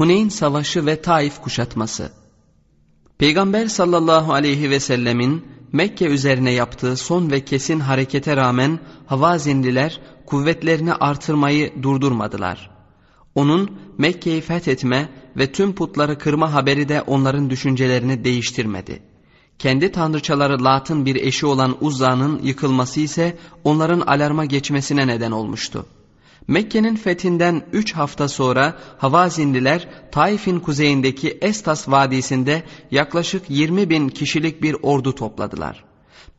Huneyn Savaşı ve Taif kuşatması Peygamber sallallahu aleyhi ve sellemin Mekke üzerine yaptığı son ve kesin harekete rağmen Havazinliler kuvvetlerini artırmayı durdurmadılar. Onun Mekke'yi fethetme ve tüm putları kırma haberi de onların düşüncelerini değiştirmedi. Kendi tanrıçaları Lat'ın bir eşi olan Uzza'nın yıkılması ise onların alarma geçmesine neden olmuştu. Mekke'nin fethinden 3 hafta sonra Havazinliler Taif'in kuzeyindeki Estas Vadisi'nde yaklaşık 20 bin kişilik bir ordu topladılar.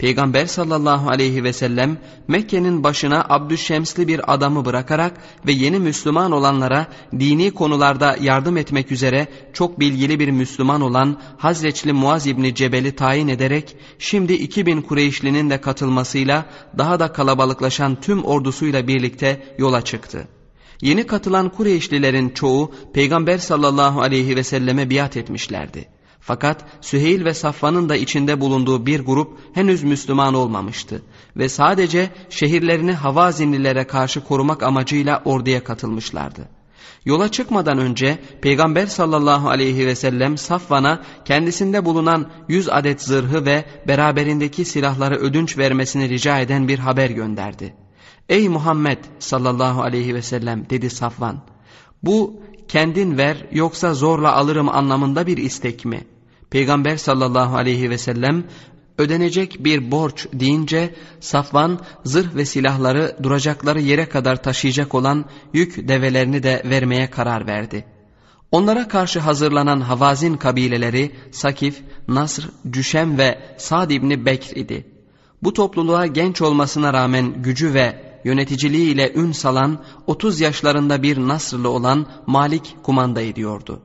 Peygamber sallallahu aleyhi ve sellem Mekke'nin başına Abdüşşemsli bir adamı bırakarak ve yeni Müslüman olanlara dini konularda yardım etmek üzere çok bilgili bir Müslüman olan Hazreçli Muaz İbni Cebel'i tayin ederek şimdi 2000 Kureyşlinin de katılmasıyla daha da kalabalıklaşan tüm ordusuyla birlikte yola çıktı. Yeni katılan Kureyşlilerin çoğu Peygamber sallallahu aleyhi ve selleme biat etmişlerdi. Fakat Süheyl ve Safvan'ın da içinde bulunduğu bir grup henüz Müslüman olmamıştı ve sadece şehirlerini Havazinlilere karşı korumak amacıyla orduya katılmışlardı. Yola çıkmadan önce Peygamber sallallahu aleyhi ve sellem Safvan'a kendisinde bulunan yüz adet zırhı ve beraberindeki silahları ödünç vermesini rica eden bir haber gönderdi. Ey Muhammed sallallahu aleyhi ve sellem dedi Safvan. Bu kendin ver yoksa zorla alırım anlamında bir istek mi? Peygamber sallallahu aleyhi ve sellem ödenecek bir borç deyince Safvan zırh ve silahları duracakları yere kadar taşıyacak olan yük develerini de vermeye karar verdi. Onlara karşı hazırlanan Havazin kabileleri Sakif, Nasr, Cüşem ve Sad İbni Bekr idi. Bu topluluğa genç olmasına rağmen gücü ve yöneticiliği ile ün salan 30 yaşlarında bir Nasrlı olan Malik kumanda ediyordu.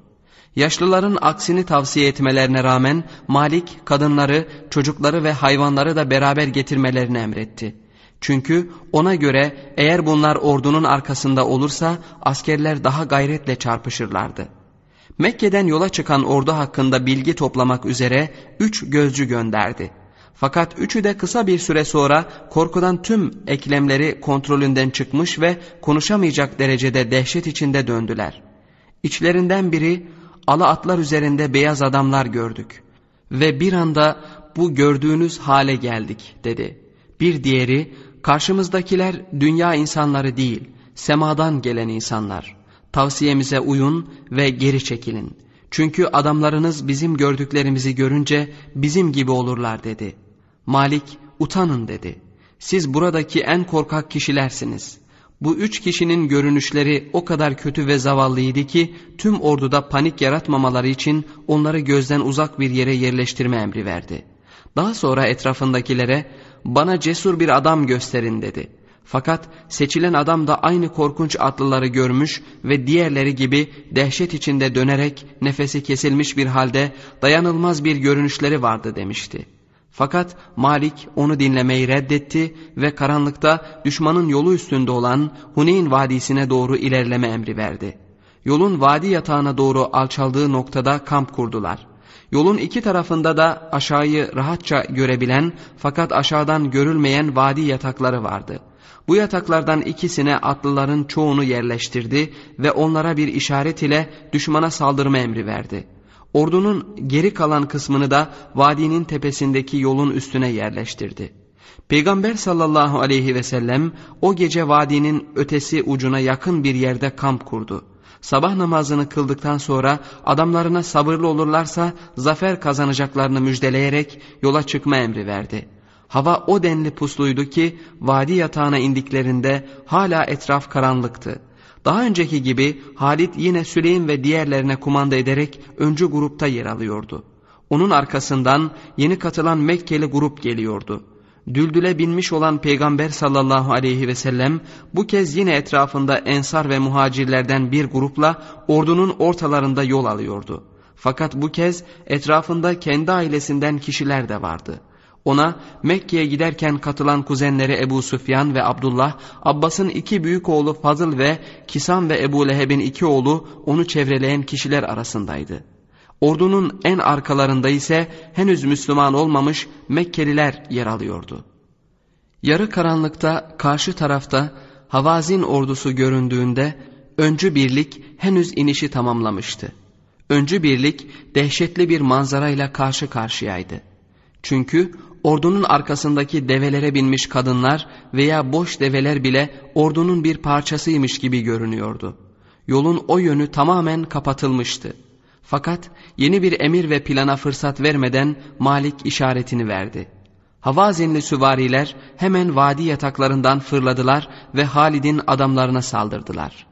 Yaşlıların aksini tavsiye etmelerine rağmen Malik kadınları, çocukları ve hayvanları da beraber getirmelerini emretti. Çünkü ona göre eğer bunlar ordunun arkasında olursa askerler daha gayretle çarpışırlardı. Mekke'den yola çıkan ordu hakkında bilgi toplamak üzere üç gözcü gönderdi. Fakat üçü de kısa bir süre sonra korkudan tüm eklemleri kontrolünden çıkmış ve konuşamayacak derecede dehşet içinde döndüler. İçlerinden biri ala atlar üzerinde beyaz adamlar gördük ve bir anda bu gördüğünüz hale geldik dedi. Bir diğeri karşımızdakiler dünya insanları değil semadan gelen insanlar. Tavsiyemize uyun ve geri çekilin. Çünkü adamlarınız bizim gördüklerimizi görünce bizim gibi olurlar dedi.'' Malik utanın dedi. Siz buradaki en korkak kişilersiniz. Bu üç kişinin görünüşleri o kadar kötü ve zavallıydı ki tüm orduda panik yaratmamaları için onları gözden uzak bir yere yerleştirme emri verdi. Daha sonra etrafındakilere bana cesur bir adam gösterin dedi. Fakat seçilen adam da aynı korkunç atlıları görmüş ve diğerleri gibi dehşet içinde dönerek nefesi kesilmiş bir halde dayanılmaz bir görünüşleri vardı demişti. Fakat Malik onu dinlemeyi reddetti ve karanlıkta düşmanın yolu üstünde olan Huneyn Vadisi'ne doğru ilerleme emri verdi. Yolun vadi yatağına doğru alçaldığı noktada kamp kurdular. Yolun iki tarafında da aşağıyı rahatça görebilen fakat aşağıdan görülmeyen vadi yatakları vardı. Bu yataklardan ikisine atlıların çoğunu yerleştirdi ve onlara bir işaret ile düşmana saldırma emri verdi.'' Ordunun geri kalan kısmını da vadinin tepesindeki yolun üstüne yerleştirdi. Peygamber sallallahu aleyhi ve sellem o gece vadinin ötesi ucuna yakın bir yerde kamp kurdu. Sabah namazını kıldıktan sonra adamlarına sabırlı olurlarsa zafer kazanacaklarını müjdeleyerek yola çıkma emri verdi. Hava o denli pusluydu ki vadi yatağına indiklerinde hala etraf karanlıktı. Daha önceki gibi Halit yine Süleym ve diğerlerine kumanda ederek öncü grupta yer alıyordu. Onun arkasından yeni katılan Mekkeli grup geliyordu. Düldüle binmiş olan Peygamber sallallahu aleyhi ve sellem bu kez yine etrafında ensar ve muhacirlerden bir grupla ordunun ortalarında yol alıyordu. Fakat bu kez etrafında kendi ailesinden kişiler de vardı.'' Ona Mekke'ye giderken katılan kuzenleri Ebu Süfyan ve Abdullah, Abbas'ın iki büyük oğlu Fazıl ve Kisan ve Ebu Leheb'in iki oğlu onu çevreleyen kişiler arasındaydı. Ordunun en arkalarında ise henüz Müslüman olmamış Mekkeliler yer alıyordu. Yarı karanlıkta karşı tarafta Havazin ordusu göründüğünde öncü birlik henüz inişi tamamlamıştı. Öncü birlik dehşetli bir manzarayla karşı karşıyaydı. Çünkü ordunun arkasındaki develere binmiş kadınlar veya boş develer bile ordunun bir parçasıymış gibi görünüyordu. Yolun o yönü tamamen kapatılmıştı. Fakat yeni bir emir ve plana fırsat vermeden Malik işaretini verdi. Havazinli süvariler hemen vadi yataklarından fırladılar ve Halid'in adamlarına saldırdılar.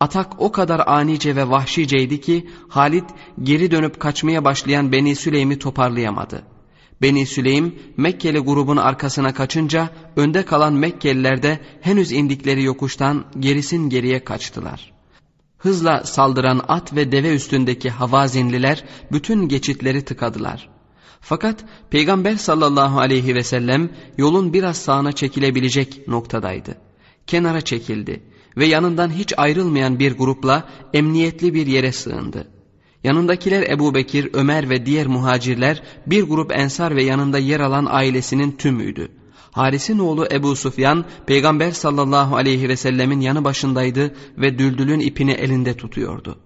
Atak o kadar anice ve vahşiceydi ki Halid geri dönüp kaçmaya başlayan Beni Süleym'i toparlayamadı. Beni Süleym Mekkeli grubun arkasına kaçınca önde kalan Mekkeliler de henüz indikleri yokuştan gerisin geriye kaçtılar. Hızla saldıran at ve deve üstündeki havazinliler bütün geçitleri tıkadılar. Fakat Peygamber sallallahu aleyhi ve sellem yolun biraz sağına çekilebilecek noktadaydı. Kenara çekildi ve yanından hiç ayrılmayan bir grupla emniyetli bir yere sığındı. Yanındakiler Ebu Bekir, Ömer ve diğer muhacirler bir grup ensar ve yanında yer alan ailesinin tümüydü. Haris'in oğlu Ebu Sufyan peygamber sallallahu aleyhi ve sellemin yanı başındaydı ve düldülün ipini elinde tutuyordu.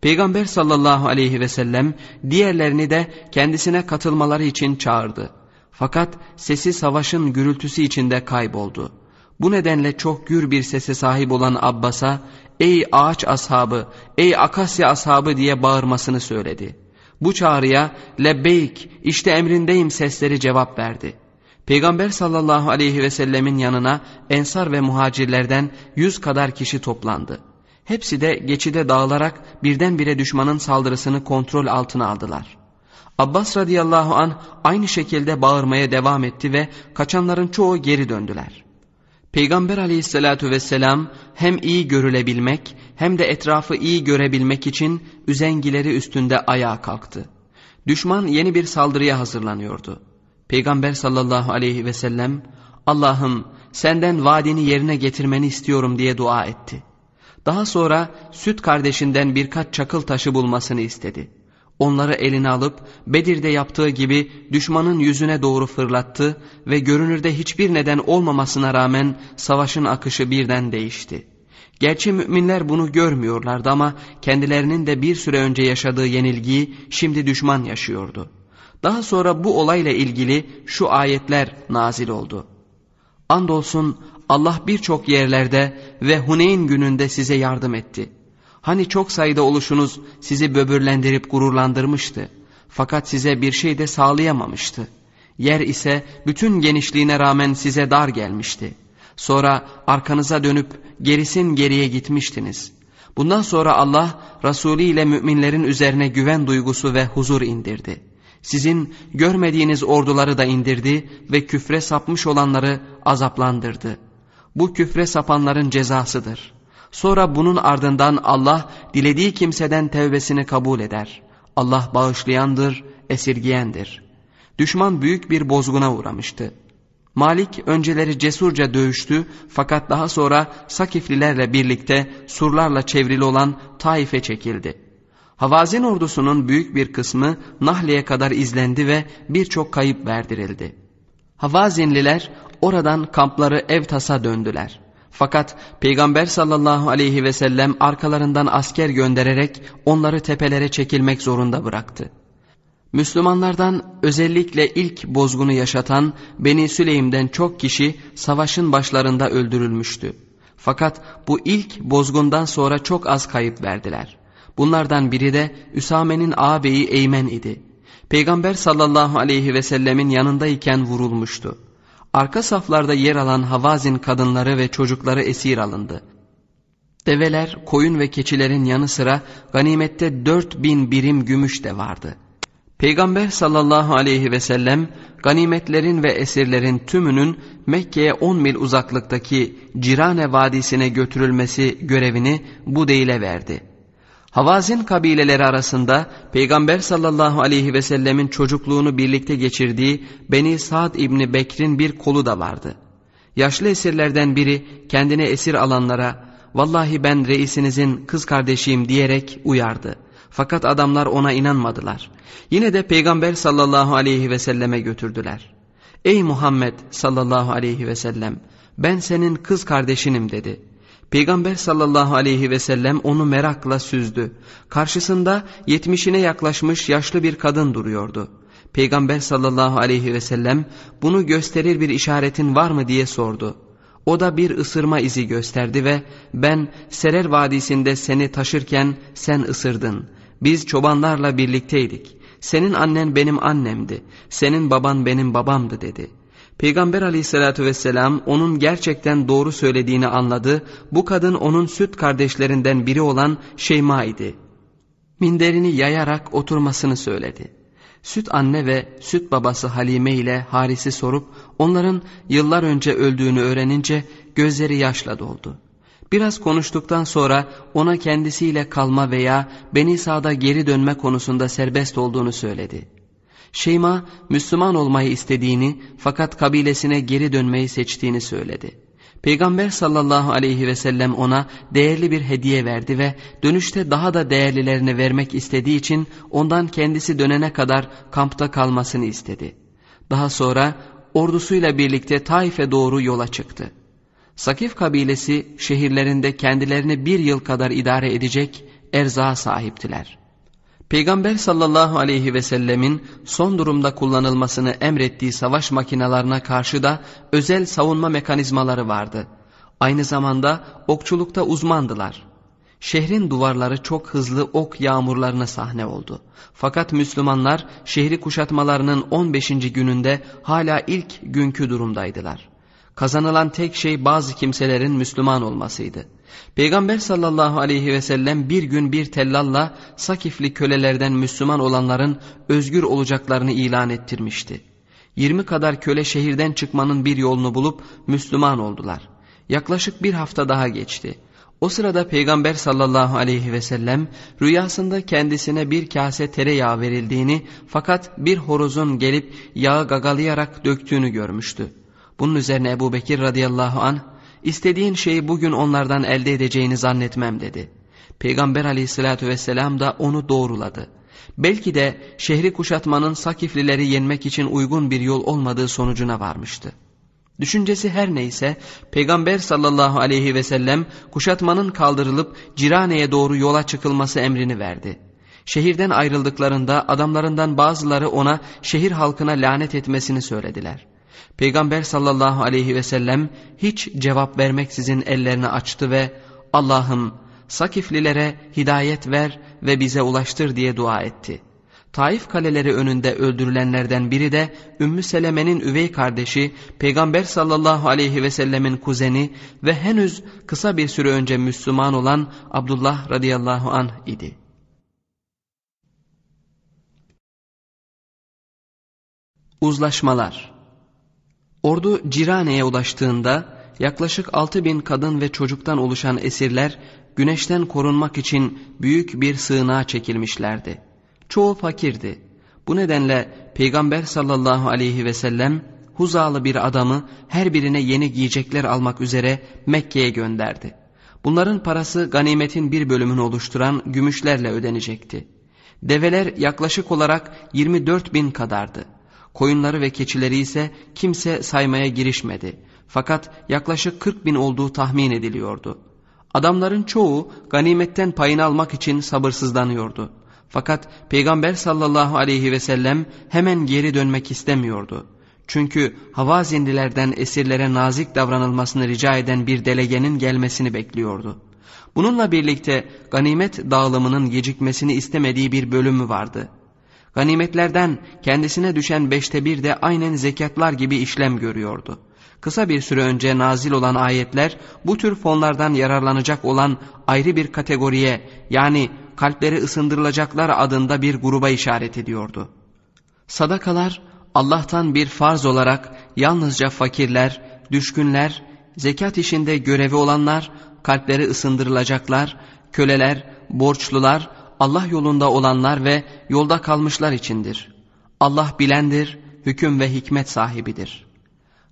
Peygamber sallallahu aleyhi ve sellem diğerlerini de kendisine katılmaları için çağırdı. Fakat sesi savaşın gürültüsü içinde kayboldu. Bu nedenle çok gür bir sese sahip olan Abbas'a ''Ey ağaç ashabı, ey akasya ashabı'' diye bağırmasını söyledi. Bu çağrıya ''Lebbeyk, işte emrindeyim'' sesleri cevap verdi. Peygamber sallallahu aleyhi ve sellemin yanına ensar ve muhacirlerden yüz kadar kişi toplandı. Hepsi de geçide dağılarak birdenbire düşmanın saldırısını kontrol altına aldılar. Abbas radıyallahu an aynı şekilde bağırmaya devam etti ve kaçanların çoğu geri döndüler. Peygamber aleyhissalatu vesselam hem iyi görülebilmek hem de etrafı iyi görebilmek için üzengileri üstünde ayağa kalktı. Düşman yeni bir saldırıya hazırlanıyordu. Peygamber sallallahu aleyhi ve sellem Allah'ım senden vaadini yerine getirmeni istiyorum diye dua etti. Daha sonra süt kardeşinden birkaç çakıl taşı bulmasını istedi. Onları eline alıp Bedir'de yaptığı gibi düşmanın yüzüne doğru fırlattı ve görünürde hiçbir neden olmamasına rağmen savaşın akışı birden değişti. Gerçi müminler bunu görmüyorlardı ama kendilerinin de bir süre önce yaşadığı yenilgiyi şimdi düşman yaşıyordu. Daha sonra bu olayla ilgili şu ayetler nazil oldu. Andolsun Allah birçok yerlerde ve Huneyn gününde size yardım etti. Hani çok sayıda oluşunuz sizi böbürlendirip gururlandırmıştı. Fakat size bir şey de sağlayamamıştı. Yer ise bütün genişliğine rağmen size dar gelmişti. Sonra arkanıza dönüp gerisin geriye gitmiştiniz. Bundan sonra Allah Resulü ile müminlerin üzerine güven duygusu ve huzur indirdi.'' Sizin görmediğiniz orduları da indirdi ve küfre sapmış olanları azaplandırdı. Bu küfre sapanların cezasıdır. Sonra bunun ardından Allah dilediği kimseden tevbesini kabul eder. Allah bağışlayandır, esirgiyendir. Düşman büyük bir bozguna uğramıştı. Malik önceleri cesurca dövüştü fakat daha sonra Sakiflilerle birlikte surlarla çevrili olan Taif'e çekildi. Havazin ordusunun büyük bir kısmı Nahli'ye kadar izlendi ve birçok kayıp verdirildi. Havazinliler oradan kampları Evtas'a döndüler. Fakat Peygamber sallallahu aleyhi ve sellem arkalarından asker göndererek onları tepelere çekilmek zorunda bıraktı. Müslümanlardan özellikle ilk bozgunu yaşatan Beni Süleym'den çok kişi savaşın başlarında öldürülmüştü. Fakat bu ilk bozgundan sonra çok az kayıp verdiler. Bunlardan biri de Üsame'nin ağabeyi Eymen idi. Peygamber sallallahu aleyhi ve sellemin yanındayken vurulmuştu. Arka saflarda yer alan Havazin kadınları ve çocukları esir alındı. Develer, koyun ve keçilerin yanı sıra ganimette dört bin birim gümüş de vardı. Peygamber sallallahu aleyhi ve sellem ganimetlerin ve esirlerin tümünün Mekke'ye on mil uzaklıktaki Cirane Vadisi'ne götürülmesi görevini bu değile verdi. Havazin kabileleri arasında Peygamber sallallahu aleyhi ve sellemin çocukluğunu birlikte geçirdiği Beni Sa'd İbni Bekir'in bir kolu da vardı. Yaşlı esirlerden biri kendine esir alanlara vallahi ben reisinizin kız kardeşiyim diyerek uyardı. Fakat adamlar ona inanmadılar. Yine de Peygamber sallallahu aleyhi ve selleme götürdüler. Ey Muhammed sallallahu aleyhi ve sellem ben senin kız kardeşinim dedi. Peygamber sallallahu aleyhi ve sellem onu merakla süzdü. Karşısında yetmişine yaklaşmış yaşlı bir kadın duruyordu. Peygamber sallallahu aleyhi ve sellem bunu gösterir bir işaretin var mı diye sordu. O da bir ısırma izi gösterdi ve ben Serer Vadisi'nde seni taşırken sen ısırdın. Biz çobanlarla birlikteydik. Senin annen benim annemdi. Senin baban benim babamdı dedi. Peygamber aleyhissalatü vesselam onun gerçekten doğru söylediğini anladı. Bu kadın onun süt kardeşlerinden biri olan Şeyma idi. Minderini yayarak oturmasını söyledi. Süt anne ve süt babası Halime ile Haris'i sorup onların yıllar önce öldüğünü öğrenince gözleri yaşla doldu. Biraz konuştuktan sonra ona kendisiyle kalma veya Beni Sa'da geri dönme konusunda serbest olduğunu söyledi. Şeyma Müslüman olmayı istediğini fakat kabilesine geri dönmeyi seçtiğini söyledi. Peygamber sallallahu aleyhi ve sellem ona değerli bir hediye verdi ve dönüşte daha da değerlilerini vermek istediği için ondan kendisi dönene kadar kampta kalmasını istedi. Daha sonra ordusuyla birlikte Taif'e doğru yola çıktı. Sakif kabilesi şehirlerinde kendilerini bir yıl kadar idare edecek erzağa sahiptiler. Peygamber sallallahu aleyhi ve sellemin son durumda kullanılmasını emrettiği savaş makinalarına karşı da özel savunma mekanizmaları vardı. Aynı zamanda okçulukta uzmandılar. Şehrin duvarları çok hızlı ok yağmurlarına sahne oldu. Fakat Müslümanlar şehri kuşatmalarının 15. gününde hala ilk günkü durumdaydılar. Kazanılan tek şey bazı kimselerin Müslüman olmasıydı. Peygamber sallallahu aleyhi ve sellem bir gün bir tellalla Sakifli kölelerden Müslüman olanların özgür olacaklarını ilan ettirmişti. Yirmi kadar köle şehirden çıkmanın bir yolunu bulup Müslüman oldular. Yaklaşık bir hafta daha geçti. O sırada Peygamber sallallahu aleyhi ve sellem rüyasında kendisine bir kase tereyağı verildiğini fakat bir horozun gelip yağı gagalayarak döktüğünü görmüştü. Bunun üzerine Ebu Bekir radıyallahu anh İstediğin şeyi bugün onlardan elde edeceğini zannetmem dedi. Peygamber aleyhissalatü vesselam da onu doğruladı. Belki de şehri kuşatmanın Sakiflileri yenmek için uygun bir yol olmadığı sonucuna varmıştı. Düşüncesi her neyse Peygamber sallallahu aleyhi ve sellem kuşatmanın kaldırılıp Cirane'ye doğru yola çıkılması emrini verdi. Şehirden ayrıldıklarında adamlarından bazıları ona şehir halkına lanet etmesini söylediler. Peygamber sallallahu aleyhi ve sellem hiç cevap vermeksizin ellerini açtı ve Allah'ım Sakiflilere hidayet ver ve bize ulaştır diye dua etti. Taif kaleleri önünde öldürülenlerden biri de Ümmü Seleme'nin üvey kardeşi Peygamber sallallahu aleyhi ve sellemin kuzeni ve henüz kısa bir süre önce Müslüman olan Abdullah radıyallahu anh idi. Uzlaşmalar Ordu Cirane'ye ulaştığında yaklaşık 6 bin kadın ve çocuktan oluşan esirler güneşten korunmak için büyük bir sığınağa çekilmişlerdi. Çoğu fakirdi. Bu nedenle Peygamber sallallahu aleyhi ve sellem Huzalı bir adamı her birine yeni giyecekler almak üzere Mekke'ye gönderdi. Bunların parası ganimetin bir bölümünü oluşturan gümüşlerle ödenecekti. Develer yaklaşık olarak 24 bin kadardı. Koyunları ve keçileri ise kimse saymaya girişmedi. Fakat yaklaşık 40 bin olduğu tahmin ediliyordu. Adamların çoğu ganimetten payını almak için sabırsızlanıyordu. Fakat Peygamber sallallahu aleyhi ve sellem hemen geri dönmek istemiyordu. Çünkü Havazinlilerden esirlere nazik davranılmasını rica eden bir delegenin gelmesini bekliyordu. Bununla birlikte ganimet dağılımının gecikmesini istemediği bir bölümü vardı. Ganimetlerden kendisine düşen beşte bir de aynen zekatlar gibi işlem görüyordu. Kısa bir süre önce nazil olan ayetler bu tür fonlardan yararlanacak olan ayrı bir kategoriye yani kalpleri ısındırılacaklar adında bir gruba işaret ediyordu. Sadakalar Allah'tan bir farz olarak yalnızca fakirler, düşkünler, zekat işinde görevi olanlar, kalpleri ısındırılacaklar, köleler, borçlular, Allah yolunda olanlar ve yolda kalmışlar içindir. Allah bilendir, hüküm ve hikmet sahibidir.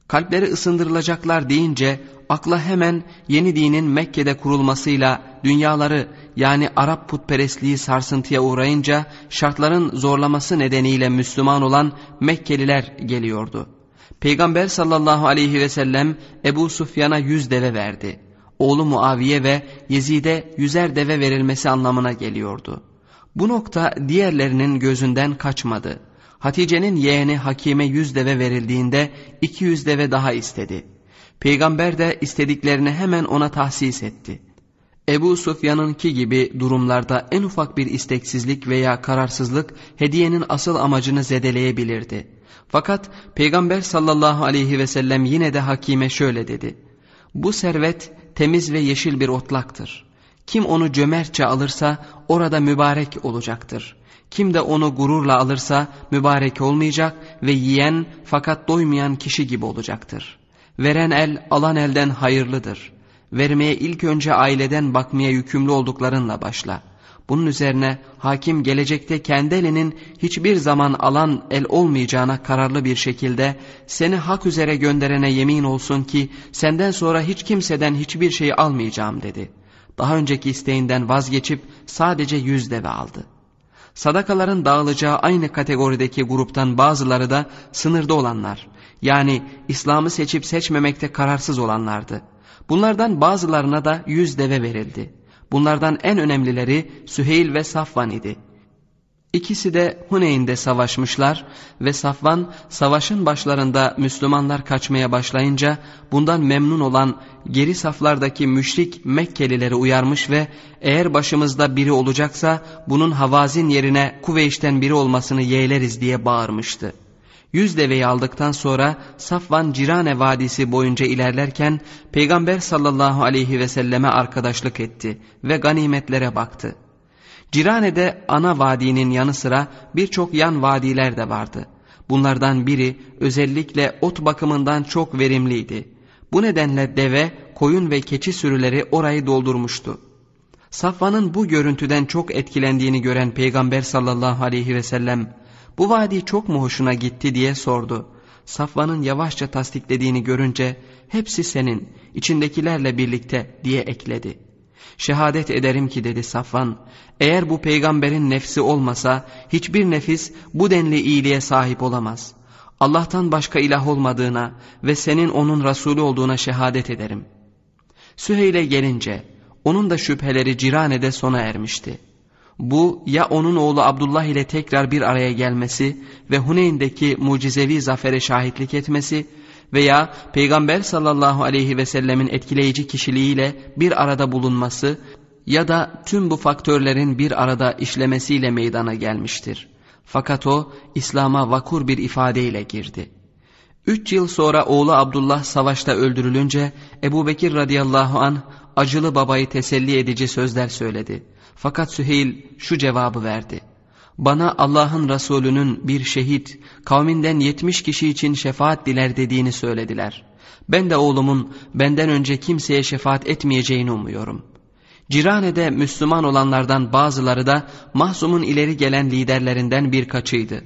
Kalpleri ısındırılacaklar deyince akla hemen yeni dinin Mekke'de kurulmasıyla dünyaları yani Arap putperestliği sarsıntıya uğrayınca şartların zorlaması nedeniyle Müslüman olan Mekkeliler geliyordu. Peygamber sallallahu aleyhi ve sellem Ebu Sufyan'a yüz deve verdi. Oğlu Muaviye ve Yezid'e yüzer deve verilmesi anlamına geliyordu. Bu nokta diğerlerinin gözünden kaçmadı. Hatice'nin yeğeni Hakime yüz deve verildiğinde iki yüz deve daha istedi. Peygamber de istediklerini hemen ona tahsis etti. Ebu Sufyan'ınki gibi durumlarda en ufak bir isteksizlik veya kararsızlık hediyenin asıl amacını zedeleyebilirdi. Fakat Peygamber sallallahu aleyhi ve sellem yine de Hakime şöyle dedi. Bu servet temiz ve yeşil bir otlaktır. Kim onu cömertçe alırsa orada mübarek olacaktır. Kim de onu gururla alırsa mübarek olmayacak ve yiyen fakat doymayan kişi gibi olacaktır. Veren el alan elden hayırlıdır. Vermeye ilk önce aileden bakmaya yükümlü olduklarınla başla. Bunun üzerine hakim gelecekte kendi elinin hiçbir zaman alan el olmayacağına kararlı bir şekilde seni hak üzere gönderene yemin olsun ki senden sonra hiç kimseden hiçbir şey almayacağım dedi. Daha önceki isteğinden vazgeçip sadece yüz deve aldı. Sadakaların dağılacağı aynı kategorideki gruptan bazıları da sınırda olanlar yani İslam'ı seçip seçmemekte kararsız olanlardı. Bunlardan bazılarına da yüz deve verildi. Bunlardan en önemlileri Süheyl ve Safvan idi. İkisi de Huneyn'de savaşmışlar ve Safvan savaşın başlarında Müslümanlar kaçmaya başlayınca bundan memnun olan geri saflardaki müşrik Mekkelileri uyarmış ve eğer başımızda biri olacaksa bunun Havazin yerine Kuveyş'ten biri olmasını yeğleriz diye bağırmıştı. Yüz deveyi aldıktan sonra Safvan Cirane Vadisi boyunca ilerlerken Peygamber sallallahu aleyhi ve selleme arkadaşlık etti ve ganimetlere baktı. Cirane'de ana vadinin yanı sıra birçok yan vadiler de vardı. Bunlardan biri özellikle ot bakımından çok verimliydi. Bu nedenle deve, koyun ve keçi sürüleri orayı doldurmuştu. Safvan'ın bu görüntüden çok etkilendiğini gören Peygamber sallallahu aleyhi ve sellem bu vadi çok mu hoşuna gitti diye sordu. Safvan'ın yavaşça tasdiklediğini görünce hepsi senin içindekilerle birlikte diye ekledi. Şehadet ederim ki dedi Safvan eğer bu peygamberin nefsi olmasa hiçbir nefis bu denli iyiliğe sahip olamaz. Allah'tan başka ilah olmadığına ve senin onun Resulü olduğuna şehadet ederim. Süheyl'e gelince onun da şüpheleri Cirane'de sona ermişti. Bu ya onun oğlu Abdullah ile tekrar bir araya gelmesi ve Huneyn'deki mucizevi zafere şahitlik etmesi veya Peygamber sallallahu aleyhi ve sellemin etkileyici kişiliğiyle bir arada bulunması ya da tüm bu faktörlerin bir arada işlemesiyle meydana gelmiştir. Fakat o İslam'a vakur bir ifadeyle girdi. Üç yıl sonra oğlu Abdullah savaşta öldürülünce Ebu Bekir radıyallahu an acılı babayı teselli edici sözler söyledi. Fakat Süheyl şu cevabı verdi. Bana Allah'ın Resulü'nün bir şehit kavminden yetmiş kişi için şefaat diler dediğini söylediler. Ben de oğlumun benden önce kimseye şefaat etmeyeceğini umuyorum. Cirane'de Müslüman olanlardan bazıları da Mahzum'un ileri gelen liderlerinden birkaçıydı.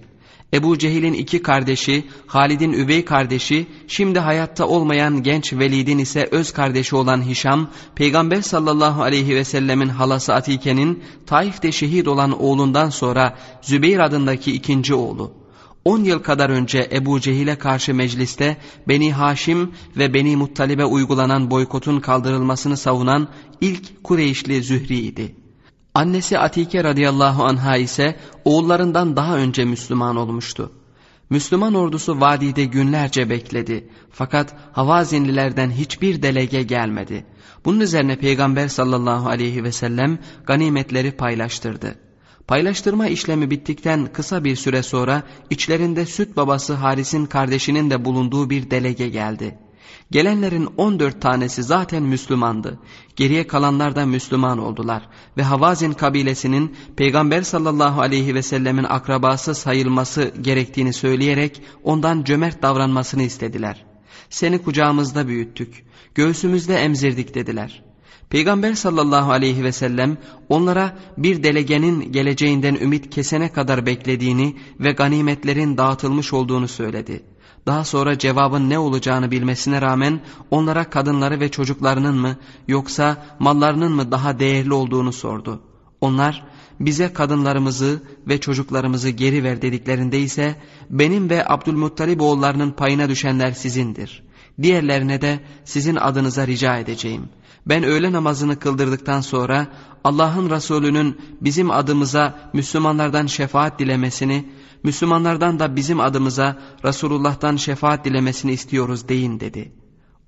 Ebu Cehil'in iki kardeşi, Halid'in üvey kardeşi, şimdi hayatta olmayan genç Velid'in ise öz kardeşi olan Hişam, Peygamber sallallahu aleyhi ve sellemin halası Atike'nin Taif'te şehit olan oğlundan sonra Zübeyir adındaki ikinci oğlu. On yıl kadar önce Ebu Cehil'e karşı mecliste Beni Haşim ve Beni Muttalib'e uygulanan boykotun kaldırılmasını savunan ilk Kureyşli Zühri idi. Annesi Atike radıyallahu anha ise oğullarından daha önce Müslüman olmuştu. Müslüman ordusu vadide günlerce bekledi. Fakat Havazinlilerden hiçbir delege gelmedi. Bunun üzerine Peygamber sallallahu aleyhi ve sellem ganimetleri paylaştırdı. Paylaştırma işlemi bittikten kısa bir süre sonra içlerinde süt babası Haris'in kardeşinin de bulunduğu bir delege geldi. Gelenlerin 14 tanesi zaten Müslümandı. Geriye kalanlar da Müslüman oldular ve Havazin kabilesinin Peygamber sallallahu aleyhi ve sellemin akrabası sayılması gerektiğini söyleyerek ondan cömert davranmasını istediler. Seni kucağımızda büyüttük, göğsümüzde emzirdik dediler. Peygamber sallallahu aleyhi ve sellem onlara bir delegenin geleceğinden ümit kesene kadar beklediğini ve ganimetlerin dağıtılmış olduğunu söyledi. Daha sonra cevabın ne olacağını bilmesine rağmen onlara kadınları ve çocuklarının mı yoksa mallarının mı daha değerli olduğunu sordu. Onlar bize kadınlarımızı ve çocuklarımızı geri ver dediklerinde ise benim ve Abdülmuttalib oğullarının payına düşenler sizindir. Diğerlerine de sizin adınıza rica edeceğim. Ben öğle namazını kıldırdıktan sonra Allah'ın Resulü'nün bizim adımıza Müslümanlardan şefaat dilemesini, Müslümanlardan da bizim adımıza Resulullah'tan şefaat dilemesini istiyoruz deyin dedi.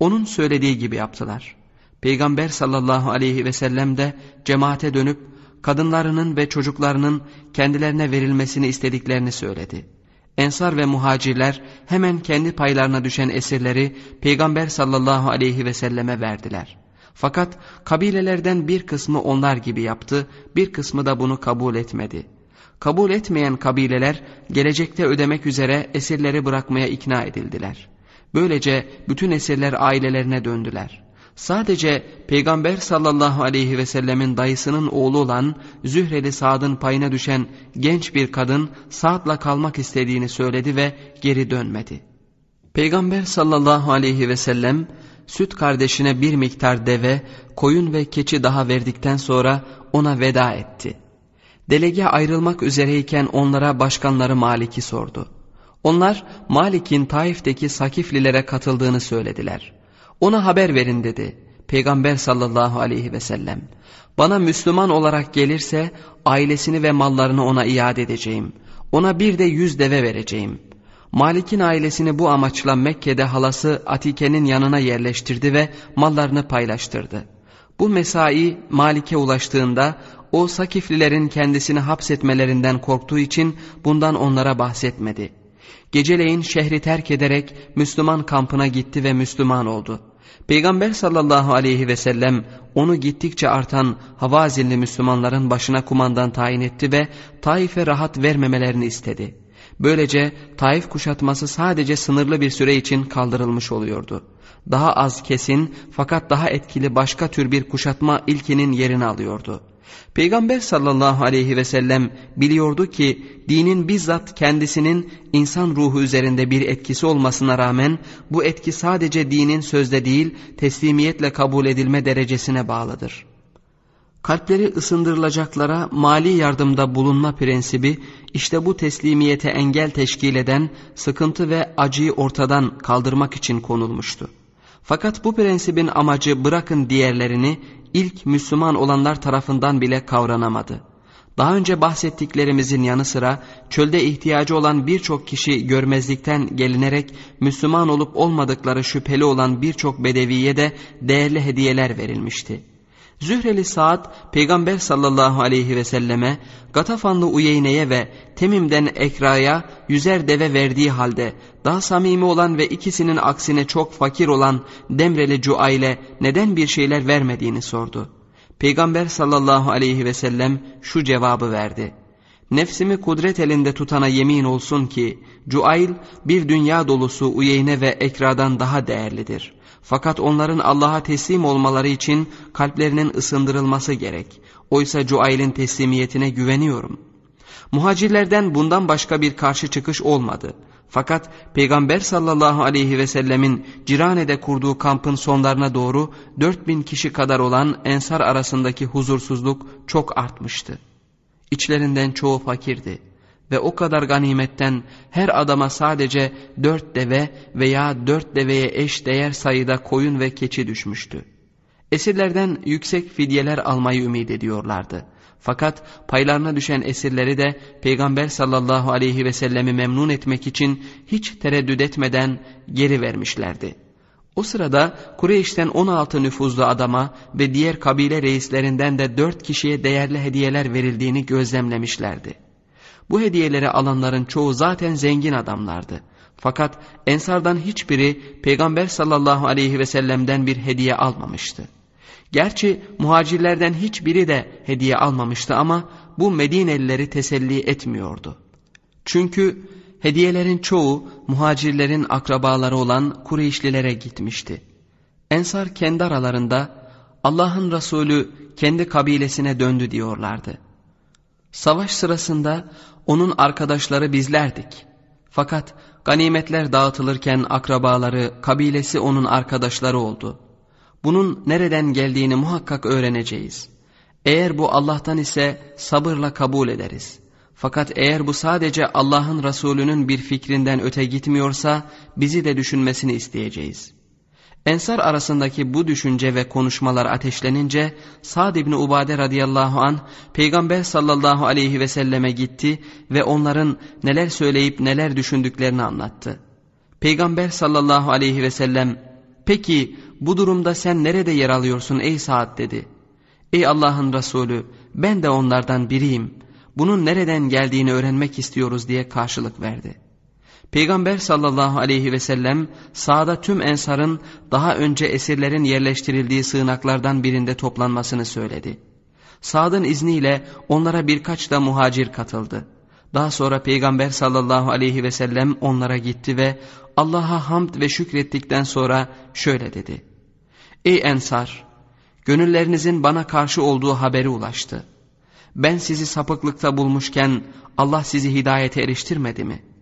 Onun söylediği gibi yaptılar. Peygamber sallallahu aleyhi ve sellem de cemaate dönüp kadınlarının ve çocuklarının kendilerine verilmesini istediklerini söyledi. Ensar ve muhacirler hemen kendi paylarına düşen esirleri Peygamber sallallahu aleyhi ve selleme verdiler. Fakat kabilelerden bir kısmı onlar gibi yaptı, bir kısmı da bunu kabul etmedi. Kabul etmeyen kabileler gelecekte ödemek üzere esirleri bırakmaya ikna edildiler. Böylece bütün esirler ailelerine döndüler. Sadece Peygamber sallallahu aleyhi ve sellemin dayısının oğlu olan Zühreli Sa'd'ın payına düşen genç bir kadın Sa'd'la kalmak istediğini söyledi ve geri dönmedi. Peygamber sallallahu aleyhi ve sellem süt kardeşine bir miktar deve, koyun ve keçi daha verdikten sonra ona veda etti. Delege ayrılmak üzereyken onlara başkanları Malik'i sordu. Onlar Malik'in Taif'teki Sakiflilere katıldığını söylediler. Ona haber verin dedi. Peygamber sallallahu aleyhi ve sellem. Bana Müslüman olarak gelirse ailesini ve mallarını ona iade edeceğim. Ona bir de yüz deve vereceğim. Malik'in ailesini bu amaçla Mekke'de halası Atike'nin yanına yerleştirdi ve mallarını paylaştırdı. Bu mesai Malik'e ulaştığında o Sakiflilerin kendisini hapsetmelerinden korktuğu için bundan onlara bahsetmedi. Geceleyin şehri terk ederek Müslüman kampına gitti ve Müslüman oldu. Peygamber sallallahu aleyhi ve sellem onu gittikçe artan Havazinli Müslümanların başına kumandan tayin etti ve Taif'e rahat vermemelerini istedi. Böylece Taif kuşatması sadece sınırlı bir süre için kaldırılmış oluyordu. Daha az kesin fakat daha etkili başka tür bir kuşatma ilkinin yerini alıyordu. Peygamber sallallahu aleyhi ve sellem biliyordu ki dinin bizzat kendisinin insan ruhu üzerinde bir etkisi olmasına rağmen bu etki sadece dinin sözde değil teslimiyetle kabul edilme derecesine bağlıdır. Kalpleri ısındırılacaklara mali yardımda bulunma prensibi işte bu teslimiyete engel teşkil eden sıkıntı ve acıyı ortadan kaldırmak için konulmuştu. Fakat bu prensibin amacı bırakın diğerlerini ilk Müslüman olanlar tarafından bile kavranamadı. Daha önce bahsettiklerimizin yanı sıra çölde ihtiyacı olan birçok kişi görmezlikten gelinerek Müslüman olup olmadıkları şüpheli olan birçok bedeviye de değerli hediyeler verilmişti. Zühreli Saad Peygamber sallallahu aleyhi ve selleme Gatafanlı Uyeyne'ye ve Temim'den Ekra'ya yüzer deve verdiği halde daha samimi olan ve ikisinin aksine çok fakir olan Demreli Cuayle neden bir şeyler vermediğini sordu. Peygamber sallallahu aleyhi ve sellem şu cevabı verdi. Nefsimi kudret elinde tutana yemin olsun ki Cuayl bir dünya dolusu Uyeyne ve Ekra'dan daha değerlidir. Fakat onların Allah'a teslim olmaları için kalplerinin ısındırılması gerek. Oysa Cuayl'in teslimiyetine güveniyorum. Muhacirlerden bundan başka bir karşı çıkış olmadı. Fakat Peygamber sallallahu aleyhi ve sellemin Cirane'de kurduğu kampın sonlarına doğru 4000 kişi kadar olan ensar arasındaki huzursuzluk çok artmıştı. İçlerinden çoğu fakirdi ve o kadar ganimetten her adama sadece dört deve veya dört deveye eş değer sayıda koyun ve keçi düşmüştü. Esirlerden yüksek fidyeler almayı ümit ediyorlardı. Fakat paylarına düşen esirleri de Peygamber sallallahu aleyhi ve sellemi memnun etmek için hiç tereddüt etmeden geri vermişlerdi. O sırada Kureyş'ten 16 nüfuzlu adama ve diğer kabile reislerinden de 4 kişiye değerli hediyeler verildiğini gözlemlemişlerdi. Bu hediyeleri alanların çoğu zaten zengin adamlardı. Fakat ensardan hiçbiri Peygamber sallallahu aleyhi ve sellem'den bir hediye almamıştı. Gerçi muhacirlerden hiçbiri de hediye almamıştı ama bu Medinelileri teselli etmiyordu. Çünkü hediyelerin çoğu muhacirlerin akrabaları olan Kureyşlilere gitmişti. Ensar kendi aralarında Allah'ın Resulü kendi kabilesine döndü diyorlardı. Savaş sırasında onun arkadaşları bizlerdik. Fakat ganimetler dağıtılırken akrabaları, kabilesi onun arkadaşları oldu. Bunun nereden geldiğini muhakkak öğreneceğiz. Eğer bu Allah'tan ise sabırla kabul ederiz. Fakat eğer bu sadece Allah'ın Resulü'nün bir fikrinden öte gitmiyorsa bizi de düşünmesini isteyeceğiz. Ensar arasındaki bu düşünce ve konuşmalar ateşlenince Sa'd ibn Ubade radıyallahu an Peygamber sallallahu aleyhi ve selleme gitti ve onların neler söyleyip neler düşündüklerini anlattı. Peygamber sallallahu aleyhi ve sellem peki bu durumda sen nerede yer alıyorsun ey Sa'd dedi. Ey Allah'ın Resulü ben de onlardan biriyim. Bunun nereden geldiğini öğrenmek istiyoruz diye karşılık verdi. Peygamber sallallahu aleyhi ve sellem sağda tüm ensarın daha önce esirlerin yerleştirildiği sığınaklardan birinde toplanmasını söyledi. Sa'd'ın izniyle onlara birkaç da muhacir katıldı. Daha sonra Peygamber sallallahu aleyhi ve sellem onlara gitti ve Allah'a hamd ve şükrettikten sonra şöyle dedi. Ey ensar! Gönüllerinizin bana karşı olduğu haberi ulaştı. Ben sizi sapıklıkta bulmuşken Allah sizi hidayete eriştirmedi mi?''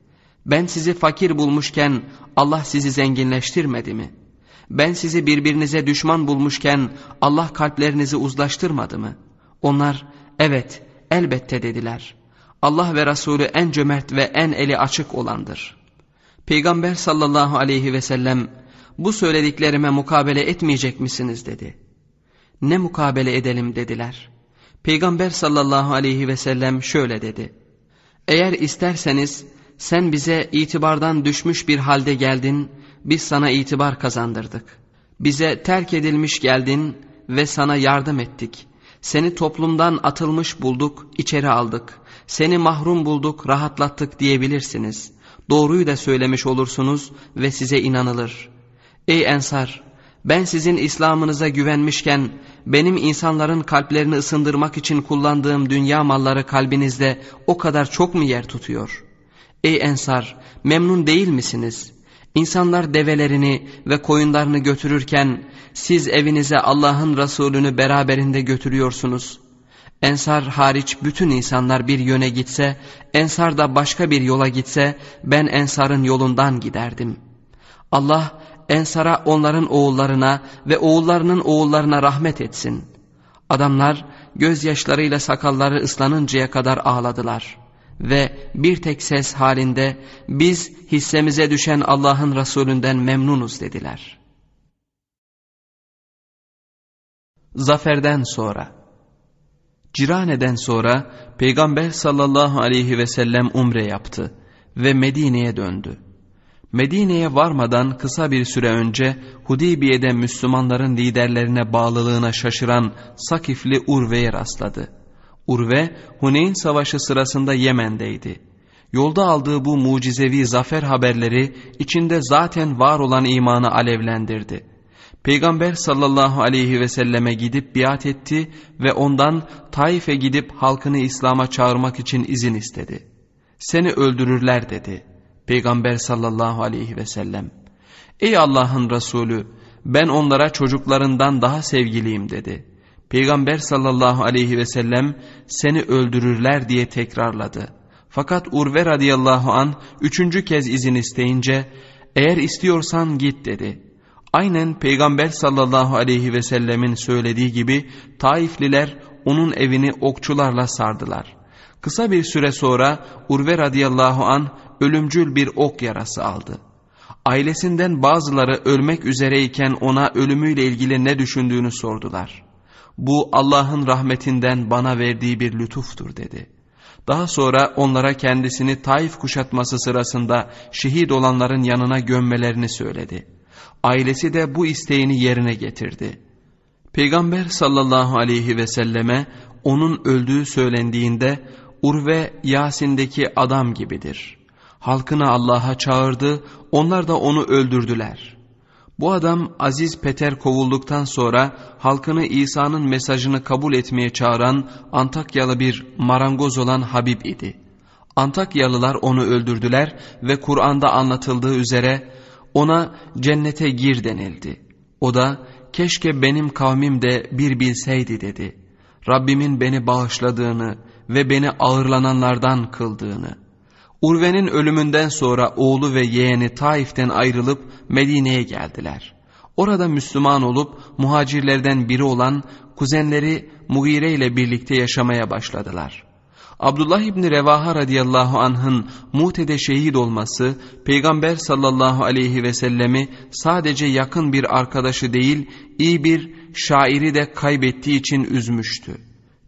Ben sizi fakir bulmuşken Allah sizi zenginleştirmedi mi? Ben sizi birbirinize düşman bulmuşken Allah kalplerinizi uzlaştırmadı mı? Onlar evet elbette dediler. Allah ve Resulü en cömert ve en eli açık olandır. Peygamber sallallahu aleyhi ve sellem bu söylediklerime mukabele etmeyecek misiniz dedi. Ne mukabele edelim dediler. Peygamber sallallahu aleyhi ve sellem şöyle dedi. Eğer isterseniz sen bize itibardan düşmüş bir halde geldin, biz sana itibar kazandırdık. Bize terk edilmiş geldin ve sana yardım ettik. Seni toplumdan atılmış bulduk, içeri aldık. Seni mahrum bulduk, rahatlattık diyebilirsiniz. Doğruyu da söylemiş olursunuz ve size inanılır. Ey Ensar! Ben sizin İslam'ınıza güvenmişken benim insanların kalplerini ısındırmak için kullandığım dünya malları kalbinizde o kadar çok mu yer tutuyor?'' Ey Ensar memnun değil misiniz? İnsanlar develerini ve koyunlarını götürürken siz evinize Allah'ın Resulünü beraberinde götürüyorsunuz. Ensar hariç bütün insanlar bir yöne gitse, Ensar da başka bir yola gitse ben Ensar'ın yolundan giderdim. Allah Ensar'a onların oğullarına ve oğullarının oğullarına rahmet etsin. Adamlar gözyaşlarıyla sakalları ıslanıncaya kadar ağladılar.'' Ve bir tek ses halinde biz hissemize düşen Allah'ın Resulünden memnunuz dediler. Zaferden sonra Cirane'den sonra Peygamber sallallahu aleyhi ve sellem umre yaptı ve Medine'ye döndü. Medine'ye varmadan kısa bir süre önce Hudeybiye'de Müslümanların liderlerine bağlılığına şaşıran Sakifli Urve'ye rastladı. Urve, Huneyn Savaşı sırasında Yemen'deydi. Yolda aldığı bu mucizevi zafer haberleri içinde zaten var olan imanı alevlendirdi. Peygamber sallallahu aleyhi ve selleme gidip biat etti ve ondan Taif'e gidip halkını İslam'a çağırmak için izin istedi. Seni öldürürler dedi. Peygamber sallallahu aleyhi ve sellem. Ey Allah'ın Resulü ben onlara çocuklarından daha sevgiliyim dedi.'' Peygamber sallallahu aleyhi ve sellem seni öldürürler diye tekrarladı. Fakat Urve radıyallahu an üçüncü kez izin isteyince eğer istiyorsan git dedi. Aynen Peygamber sallallahu aleyhi ve sellemin söylediği gibi Taifliler onun evini okçularla sardılar. Kısa bir süre sonra Urve radıyallahu an ölümcül bir ok yarası aldı. Ailesinden bazıları ölmek üzereyken ona ölümüyle ilgili ne düşündüğünü sordular. Bu Allah'ın rahmetinden bana verdiği bir lütuftur dedi. Daha sonra onlara kendisini Taif kuşatması sırasında şehit olanların yanına gömmelerini söyledi. Ailesi de bu isteğini yerine getirdi. Peygamber sallallahu aleyhi ve selleme onun öldüğü söylendiğinde Urve Yasin'deki adam gibidir. Halkını Allah'a çağırdı, onlar da onu öldürdüler. Bu adam Aziz Peter kovulduktan sonra halkını İsa'nın mesajını kabul etmeye çağıran Antakyalı bir marangoz olan Habib idi. Antakyalılar onu öldürdüler ve Kur'an'da anlatıldığı üzere ona cennete gir denildi. O da keşke benim kavmim de bir bilseydi dedi. Rabbimin beni bağışladığını ve beni ağırlananlardan kıldığını. Urve'nin ölümünden sonra oğlu ve yeğeni Taif'ten ayrılıp Medine'ye geldiler. Orada Müslüman olup muhacirlerden biri olan kuzenleri Mugire ile birlikte yaşamaya başladılar. Abdullah İbni Revaha radıyallahu anh'ın Mute'de şehit olması Peygamber sallallahu aleyhi ve sellemi sadece yakın bir arkadaşı değil iyi bir şairi de kaybettiği için üzmüştü.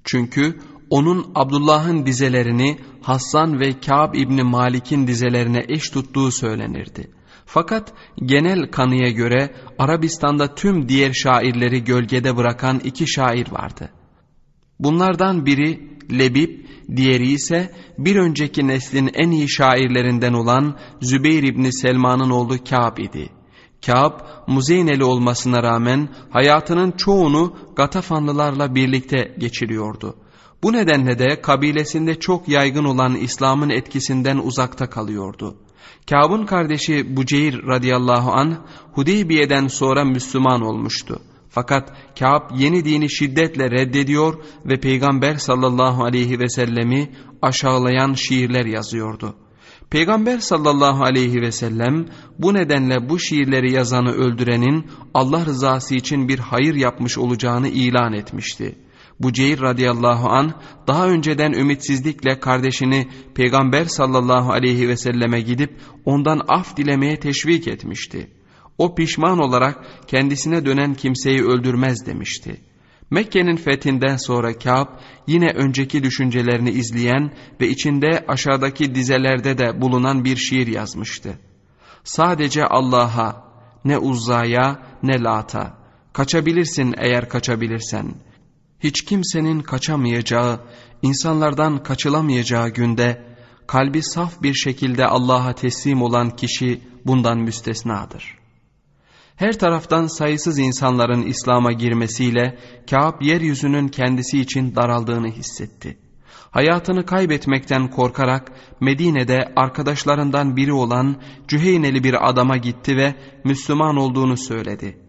Çünkü onun Abdullah'ın dizelerini Hassan ve Kâb İbni Malik'in dizelerine eş tuttuğu söylenirdi. Fakat genel kanıya göre Arabistan'da tüm diğer şairleri gölgede bırakan iki şair vardı. Bunlardan biri Lebib, diğeri ise bir önceki neslin en iyi şairlerinden olan Zübeyir İbni Selman'ın oğlu Kâb idi. Kâb, Muzeyneli olmasına rağmen hayatının çoğunu Gatafanlılarla birlikte geçiriyordu. Bu nedenle de kabilesinde çok yaygın olan İslam'ın etkisinden uzakta kalıyordu. Kâb'ın kardeşi Buceyr radıyallahu an Hudeybiye'den sonra Müslüman olmuştu. Fakat Kâb yeni dini şiddetle reddediyor ve Peygamber sallallahu aleyhi ve sellemi aşağılayan şiirler yazıyordu. Peygamber sallallahu aleyhi ve sellem bu nedenle bu şiirleri yazanı öldürenin Allah rızası için bir hayır yapmış olacağını ilan etmişti. Buceyr radıyallahu an daha önceden ümitsizlikle kardeşini Peygamber sallallahu aleyhi ve selleme gidip ondan af dilemeye teşvik etmişti. O pişman olarak kendisine dönen kimseyi öldürmez demişti. Mekke'nin fethinden sonra Kâb yine önceki düşüncelerini izleyen ve içinde aşağıdaki dizelerde de bulunan bir şiir yazmıştı. Sadece Allah'a, ne Uzza'ya ne Lat'a, kaçabilirsin eğer kaçabilirsen.'' Hiç kimsenin kaçamayacağı, insanlardan kaçılamayacağı günde kalbi saf bir şekilde Allah'a teslim olan kişi bundan müstesnadır. Her taraftan sayısız insanların İslam'a girmesiyle Kâb yeryüzünün kendisi için daraldığını hissetti. Hayatını kaybetmekten korkarak Medine'de arkadaşlarından biri olan Cüheyneli bir adama gitti ve Müslüman olduğunu söyledi.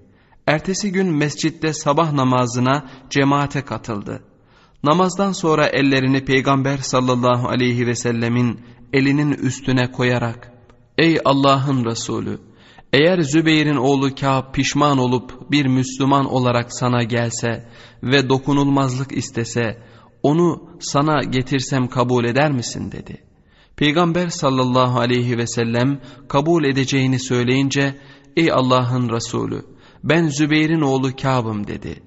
Ertesi gün mescitte sabah namazına cemaate katıldı. Namazdan sonra ellerini Peygamber sallallahu aleyhi ve sellemin elinin üstüne koyarak Ey Allah'ın Resulü! Eğer Zübeyir'in oğlu Kâb pişman olup bir Müslüman olarak sana gelse ve dokunulmazlık istese onu sana getirsem kabul eder misin dedi. Peygamber sallallahu aleyhi ve sellem kabul edeceğini söyleyince ey Allah'ın Resulü ben Zübeyir'in oğlu Kâb'ım dedi.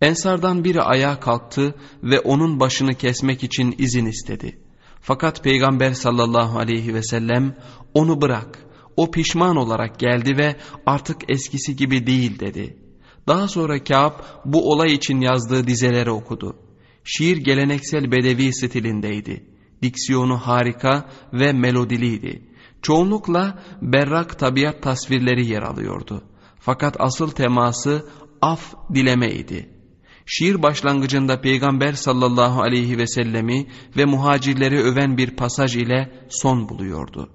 Ensardan biri ayağa kalktı ve onun başını kesmek için izin istedi. Fakat Peygamber sallallahu aleyhi ve sellem onu bırak, o pişman olarak geldi ve artık eskisi gibi değil dedi. Daha sonra Kâb bu olay için yazdığı dizeleri okudu. Şiir geleneksel bedevi stilindeydi. Diksiyonu harika ve melodiliydi. Çoğunlukla berrak tabiat tasvirleri yer alıyordu. Fakat asıl teması af dilemeydi. Şiir başlangıcında Peygamber sallallahu aleyhi ve sellemi ve muhacirleri öven bir pasaj ile son buluyordu.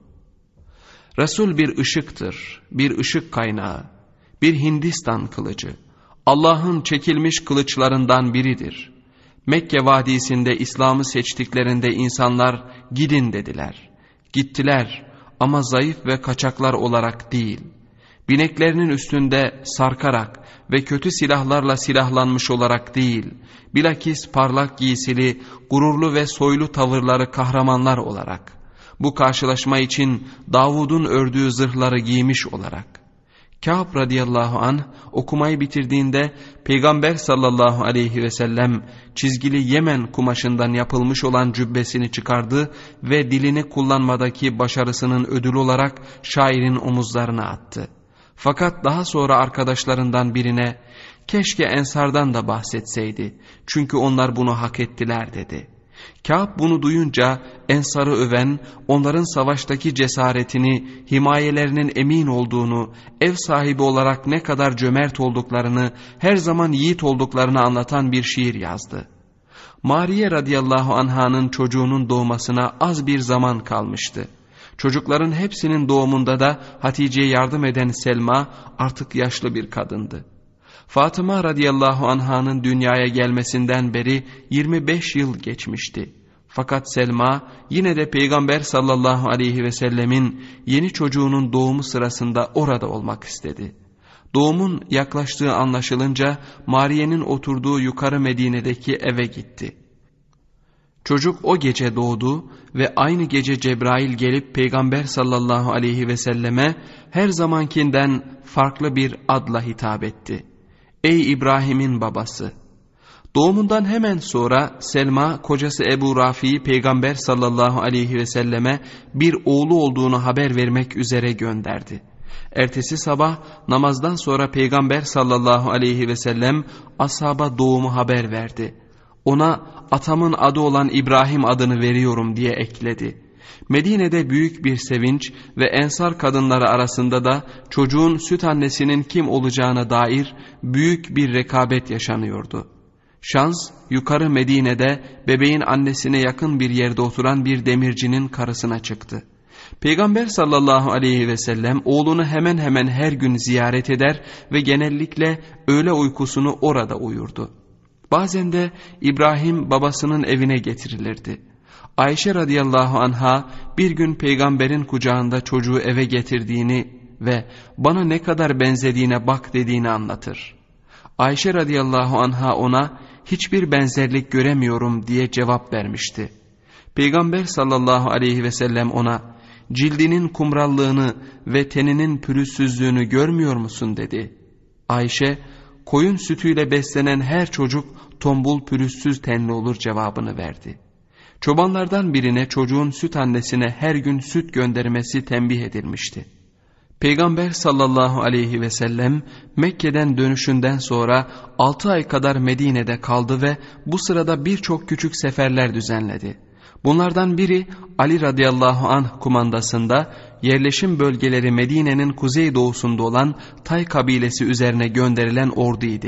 Resul bir ışıktır, bir ışık kaynağı, bir Hindistan kılıcı. Allah'ın çekilmiş kılıçlarından biridir. Mekke vadisinde İslam'ı seçtiklerinde insanlar gidin dediler. Gittiler ama zayıf ve kaçaklar olarak değil.'' Bineklerinin üstünde sarkarak ve kötü silahlarla silahlanmış olarak değil, bilakis parlak giysili, gururlu ve soylu tavırları kahramanlar olarak, bu karşılaşma için Davud'un ördüğü zırhları giymiş olarak, Kâb radıyallahu an okumayı bitirdiğinde Peygamber sallallahu aleyhi ve sellem çizgili Yemen kumaşından yapılmış olan cübbesini çıkardı ve dilini kullanmadaki başarısının ödülü olarak şairin omuzlarına attı.'' Fakat daha sonra arkadaşlarından birine keşke Ensardan da bahsetseydi çünkü onlar bunu hak ettiler dedi. Kâb bunu duyunca Ensar'ı öven, onların savaştaki cesaretini, himayelerinin emin olduğunu, ev sahibi olarak ne kadar cömert olduklarını, her zaman yiğit olduklarını anlatan bir şiir yazdı. Mariye radıyallahu anhanın çocuğunun doğmasına az bir zaman kalmıştı. Çocukların hepsinin doğumunda da Hatice'ye yardım eden Selma artık yaşlı bir kadındı. Fatıma radıyallahu anhanın dünyaya gelmesinden beri 25 yıl geçmişti. Fakat Selma yine de Peygamber sallallahu aleyhi ve sellemin yeni çocuğunun doğumu sırasında orada olmak istedi. Doğumun yaklaştığı anlaşılınca Mariye'nin oturduğu yukarı Medine'deki eve gitti. Çocuk o gece doğdu ve aynı gece Cebrail gelip Peygamber sallallahu aleyhi ve selleme her zamankinden farklı bir adla hitap etti. Ey İbrahim'in babası! Doğumundan hemen sonra Selma kocası Ebu Rafi'yi Peygamber sallallahu aleyhi ve selleme bir oğlu olduğunu haber vermek üzere gönderdi. Ertesi sabah namazdan sonra Peygamber sallallahu aleyhi ve sellem ashaba doğumu haber verdi. Ona atamın adı olan İbrahim adını veriyorum diye ekledi. Medine'de büyük bir sevinç ve ensar kadınları arasında da çocuğun süt annesinin kim olacağına dair büyük bir rekabet yaşanıyordu. Şans yukarı Medine'de bebeğin annesine yakın bir yerde oturan bir demircinin karısına çıktı. Peygamber sallallahu aleyhi ve sellem oğlunu hemen hemen her gün ziyaret eder ve genellikle öğle uykusunu orada uyurdu. Bazen de İbrahim babasının evine getirilirdi. Ayşe radıyallahu anha bir gün peygamberin kucağında çocuğu eve getirdiğini ve bana ne kadar benzediğine bak dediğini anlatır. Ayşe radıyallahu anha ona hiçbir benzerlik göremiyorum diye cevap vermişti. Peygamber sallallahu aleyhi ve sellem ona cildinin kumrallığını ve teninin pürüzsüzlüğünü görmüyor musun dedi. Ayşe koyun sütüyle beslenen her çocuk tombul pürüzsüz tenli olur cevabını verdi. Çobanlardan birine çocuğun süt annesine her gün süt göndermesi tembih edilmişti. Peygamber sallallahu aleyhi ve sellem Mekke'den dönüşünden sonra 6 ay kadar Medine'de kaldı ve bu sırada birçok küçük seferler düzenledi. Bunlardan biri Ali radıyallahu anh kumandasında yerleşim bölgeleri Medine'nin kuzeydoğusunda olan Tay kabilesi üzerine gönderilen orduydu.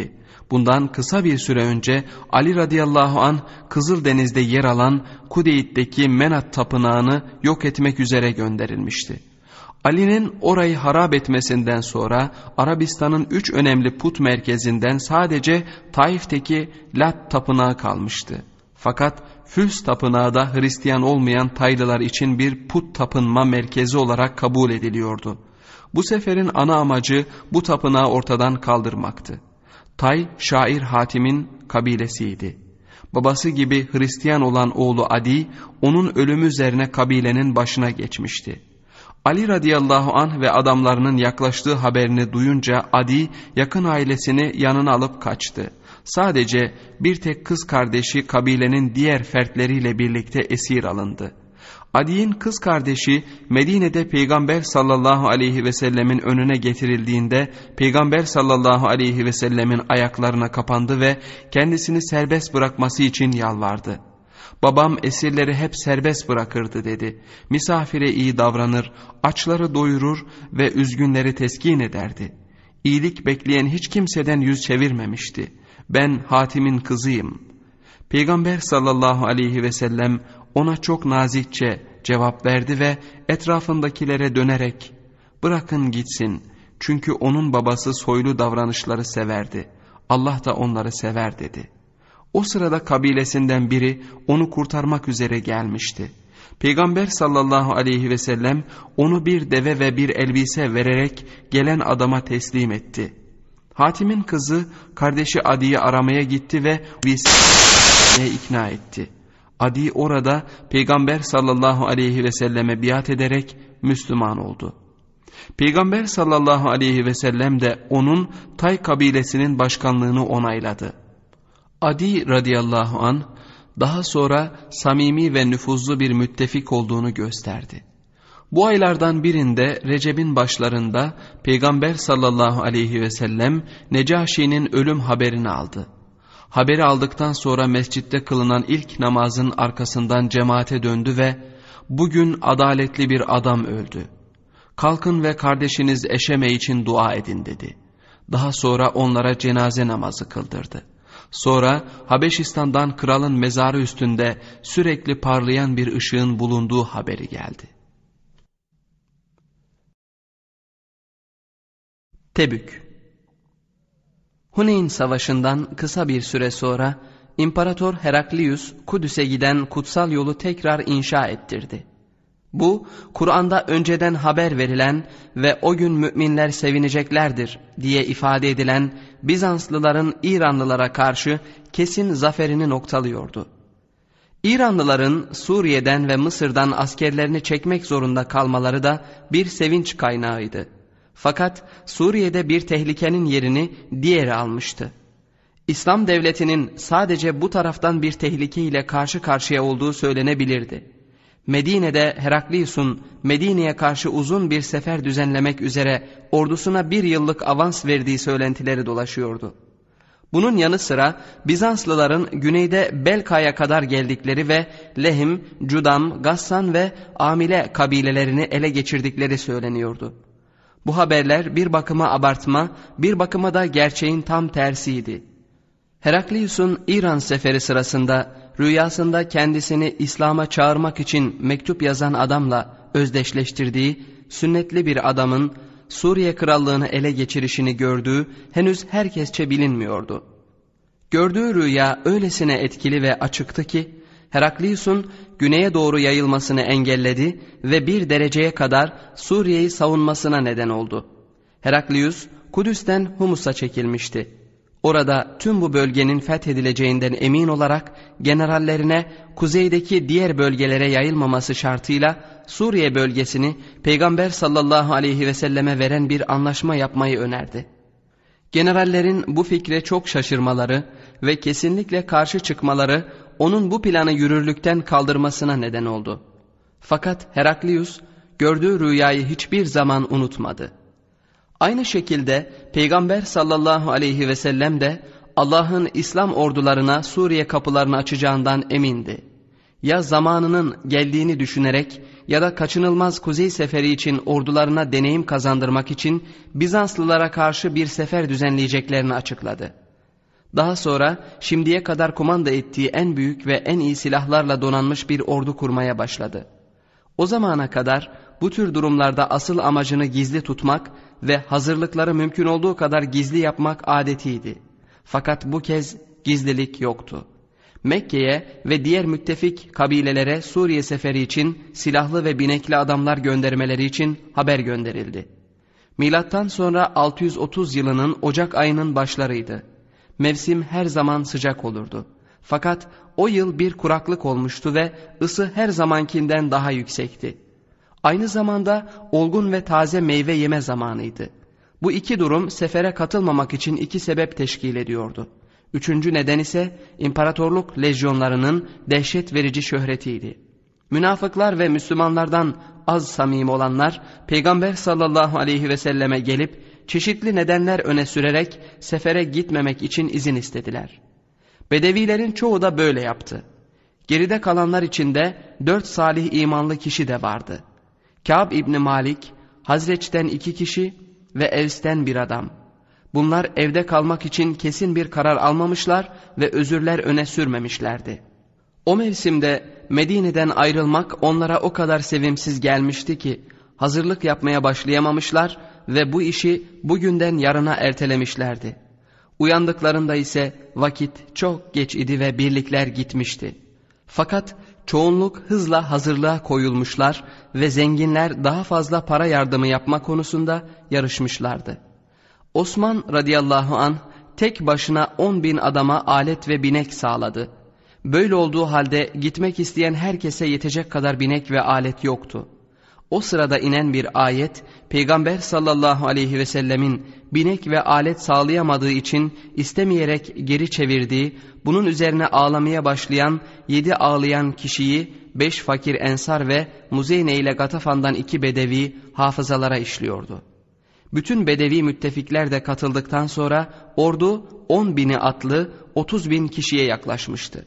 Bundan kısa bir süre önce Ali radıyallahu an Kızıldeniz'de yer alan Kudeyt'teki Menat tapınağını yok etmek üzere gönderilmişti. Ali'nin orayı harap etmesinden sonra Arabistan'ın üç önemli put merkezinden sadece Taif'teki Lat tapınağı kalmıştı. Fakat Füls tapınağı da Hristiyan olmayan Taylılar için bir put tapınma merkezi olarak kabul ediliyordu. Bu seferin ana amacı bu tapınağı ortadan kaldırmaktı. Tay, şair Hatim'in kabilesiydi. Babası gibi Hristiyan olan oğlu Adi, onun ölümü üzerine kabilenin başına geçmişti. Ali radıyallahu anh ve adamlarının yaklaştığı haberini duyunca Adi yakın ailesini yanına alıp kaçtı. Sadece bir tek kız kardeşi kabilenin diğer fertleriyle birlikte esir alındı. Adi'nin kız kardeşi Medine'de Peygamber sallallahu aleyhi ve sellemin önüne getirildiğinde Peygamber sallallahu aleyhi ve sellemin ayaklarına kapandı ve kendisini serbest bırakması için yalvardı. Babam esirleri hep serbest bırakırdı dedi. Misafire iyi davranır, açları doyurur ve üzgünleri teskin ederdi. İyilik bekleyen hiç kimseden yüz çevirmemişti. Ben Hatim'in kızıyım. Peygamber sallallahu aleyhi ve sellem ona çok nazikçe cevap verdi ve etrafındakilere dönerek bırakın gitsin çünkü onun babası soylu davranışları severdi. Allah da onları sever dedi. O sırada kabilesinden biri onu kurtarmak üzere gelmişti. Peygamber sallallahu aleyhi ve sellem onu bir deve ve bir elbise vererek gelen adama teslim etti. Hatim'in kızı kardeşi Adi'yi aramaya gitti ve elbiseye ikna etti. Adi orada Peygamber sallallahu aleyhi ve selleme biat ederek Müslüman oldu. Peygamber sallallahu aleyhi ve sellem de onun Tay kabilesinin başkanlığını onayladı. Adi radıyallahu an daha sonra samimi ve nüfuzlu bir müttefik olduğunu gösterdi. Bu aylardan birinde Recep'in başlarında Peygamber sallallahu aleyhi ve sellem Necaşi'nin ölüm haberini aldı. Haberi aldıktan sonra mescitte kılınan ilk namazın arkasından cemaate döndü ve bugün adaletli bir adam öldü. Kalkın ve kardeşiniz Eşeme için dua edin dedi. Daha sonra onlara cenaze namazı kıldırdı. Sonra Habeşistan'dan kralın mezarı üstünde sürekli parlayan bir ışığın bulunduğu haberi geldi. Tebük Huneyn Savaşı'ndan kısa bir süre sonra İmparator Heraklius Kudüs'e giden kutsal yolu tekrar inşa ettirdi. Bu Kur'an'da önceden haber verilen ve o gün müminler sevineceklerdir diye ifade edilen Bizanslıların İranlılara karşı kesin zaferini noktalıyordu. İranlıların Suriye'den ve Mısır'dan askerlerini çekmek zorunda kalmaları da bir sevinç kaynağıydı. Fakat Suriye'de bir tehlikenin yerini diğeri almıştı. İslam devletinin sadece bu taraftan bir tehlike ile karşı karşıya olduğu söylenebilirdi. Medine'de Heraklius'un Medine'ye karşı uzun bir sefer düzenlemek üzere ordusuna bir yıllık avans verdiği söylentileri dolaşıyordu. Bunun yanı sıra Bizanslıların güneyde Belka'ya kadar geldikleri ve Lehim, Cudam, Gassan ve Amile kabilelerini ele geçirdikleri söyleniyordu. Bu haberler bir bakıma abartma, bir bakıma da gerçeğin tam tersiydi. Heraklius'un İran seferi sırasında rüyasında kendisini İslam'a çağırmak için mektup yazan adamla özdeşleştirdiği sünnetli bir adamın Suriye krallığını ele geçirişini gördüğü henüz herkesçe bilinmiyordu. Gördüğü rüya öylesine etkili ve açıktı ki Heraklius'un güneye doğru yayılmasını engelledi ve bir dereceye kadar Suriye'yi savunmasına neden oldu. Heraklius Kudüs'ten Humus'a çekilmişti. Orada tüm bu bölgenin fethedileceğinden emin olarak generallerine kuzeydeki diğer bölgelere yayılmaması şartıyla Suriye bölgesini Peygamber sallallahu aleyhi ve selleme veren bir anlaşma yapmayı önerdi. Generallerin bu fikre çok şaşırmaları ve kesinlikle karşı çıkmaları onun bu planı yürürlükten kaldırmasına neden oldu. Fakat Heraklius gördüğü rüyayı hiçbir zaman unutmadı. Aynı şekilde Peygamber sallallahu aleyhi ve sellem de Allah'ın İslam ordularına Suriye kapılarını açacağından emindi. Ya zamanının geldiğini düşünerek ya da kaçınılmaz kuzey seferi için ordularına deneyim kazandırmak için Bizanslılara karşı bir sefer düzenleyeceklerini açıkladı. Daha sonra şimdiye kadar kumanda ettiği en büyük ve en iyi silahlarla donanmış bir ordu kurmaya başladı. O zamana kadar bu tür durumlarda asıl amacını gizli tutmak ve hazırlıkları mümkün olduğu kadar gizli yapmak adetiydi. Fakat bu kez gizlilik yoktu. Mekke'ye ve diğer müttefik kabilelere Suriye seferi için silahlı ve binekli adamlar göndermeleri için haber gönderildi. Milattan sonra 630 yılının Ocak ayının başlarıydı. Mevsim her zaman sıcak olurdu. Fakat o yıl bir kuraklık olmuştu ve ısı her zamankinden daha yüksekti. Aynı zamanda olgun ve taze meyve yeme zamanıydı. Bu iki durum sefere katılmamak için iki sebep teşkil ediyordu. Üçüncü neden ise imparatorluk lejyonlarının dehşet verici şöhretiydi. Münafıklar ve Müslümanlardan az samim olanlar Peygamber sallallahu aleyhi ve selleme gelip çeşitli nedenler öne sürerek sefere gitmemek için izin istediler. Bedevilerin çoğu da böyle yaptı. Geride kalanlar içinde dört salih imanlı kişi de vardı. Kâb İbni Malik, Hazreç'ten iki kişi ve Evs'ten bir adam. Bunlar evde kalmak için kesin bir karar almamışlar ve özürler öne sürmemişlerdi. O mevsimde Medine'den ayrılmak onlara o kadar sevimsiz gelmişti ki hazırlık yapmaya başlayamamışlar ve bu işi bugünden yarına ertelemişlerdi. Uyandıklarında ise vakit çok geç idi ve birlikler gitmişti. Fakat çoğunluk hızla hazırlığa koyulmuşlar ve zenginler daha fazla para yardımı yapma konusunda yarışmışlardı. Osman radıyallahu an tek başına on bin adama alet ve binek sağladı. Böyle olduğu halde gitmek isteyen herkese yetecek kadar binek ve alet yoktu. O sırada inen bir ayet Peygamber sallallahu aleyhi ve sellemin binek ve alet sağlayamadığı için istemeyerek geri çevirdiği, bunun üzerine ağlamaya başlayan yedi ağlayan kişiyi beş fakir ensar ve Muzeyne ile Gatafan'dan iki bedevi hafızalara işliyordu. Bütün bedevi müttefikler de katıldıktan sonra ordu on bini atlı otuz bin kişiye yaklaşmıştı.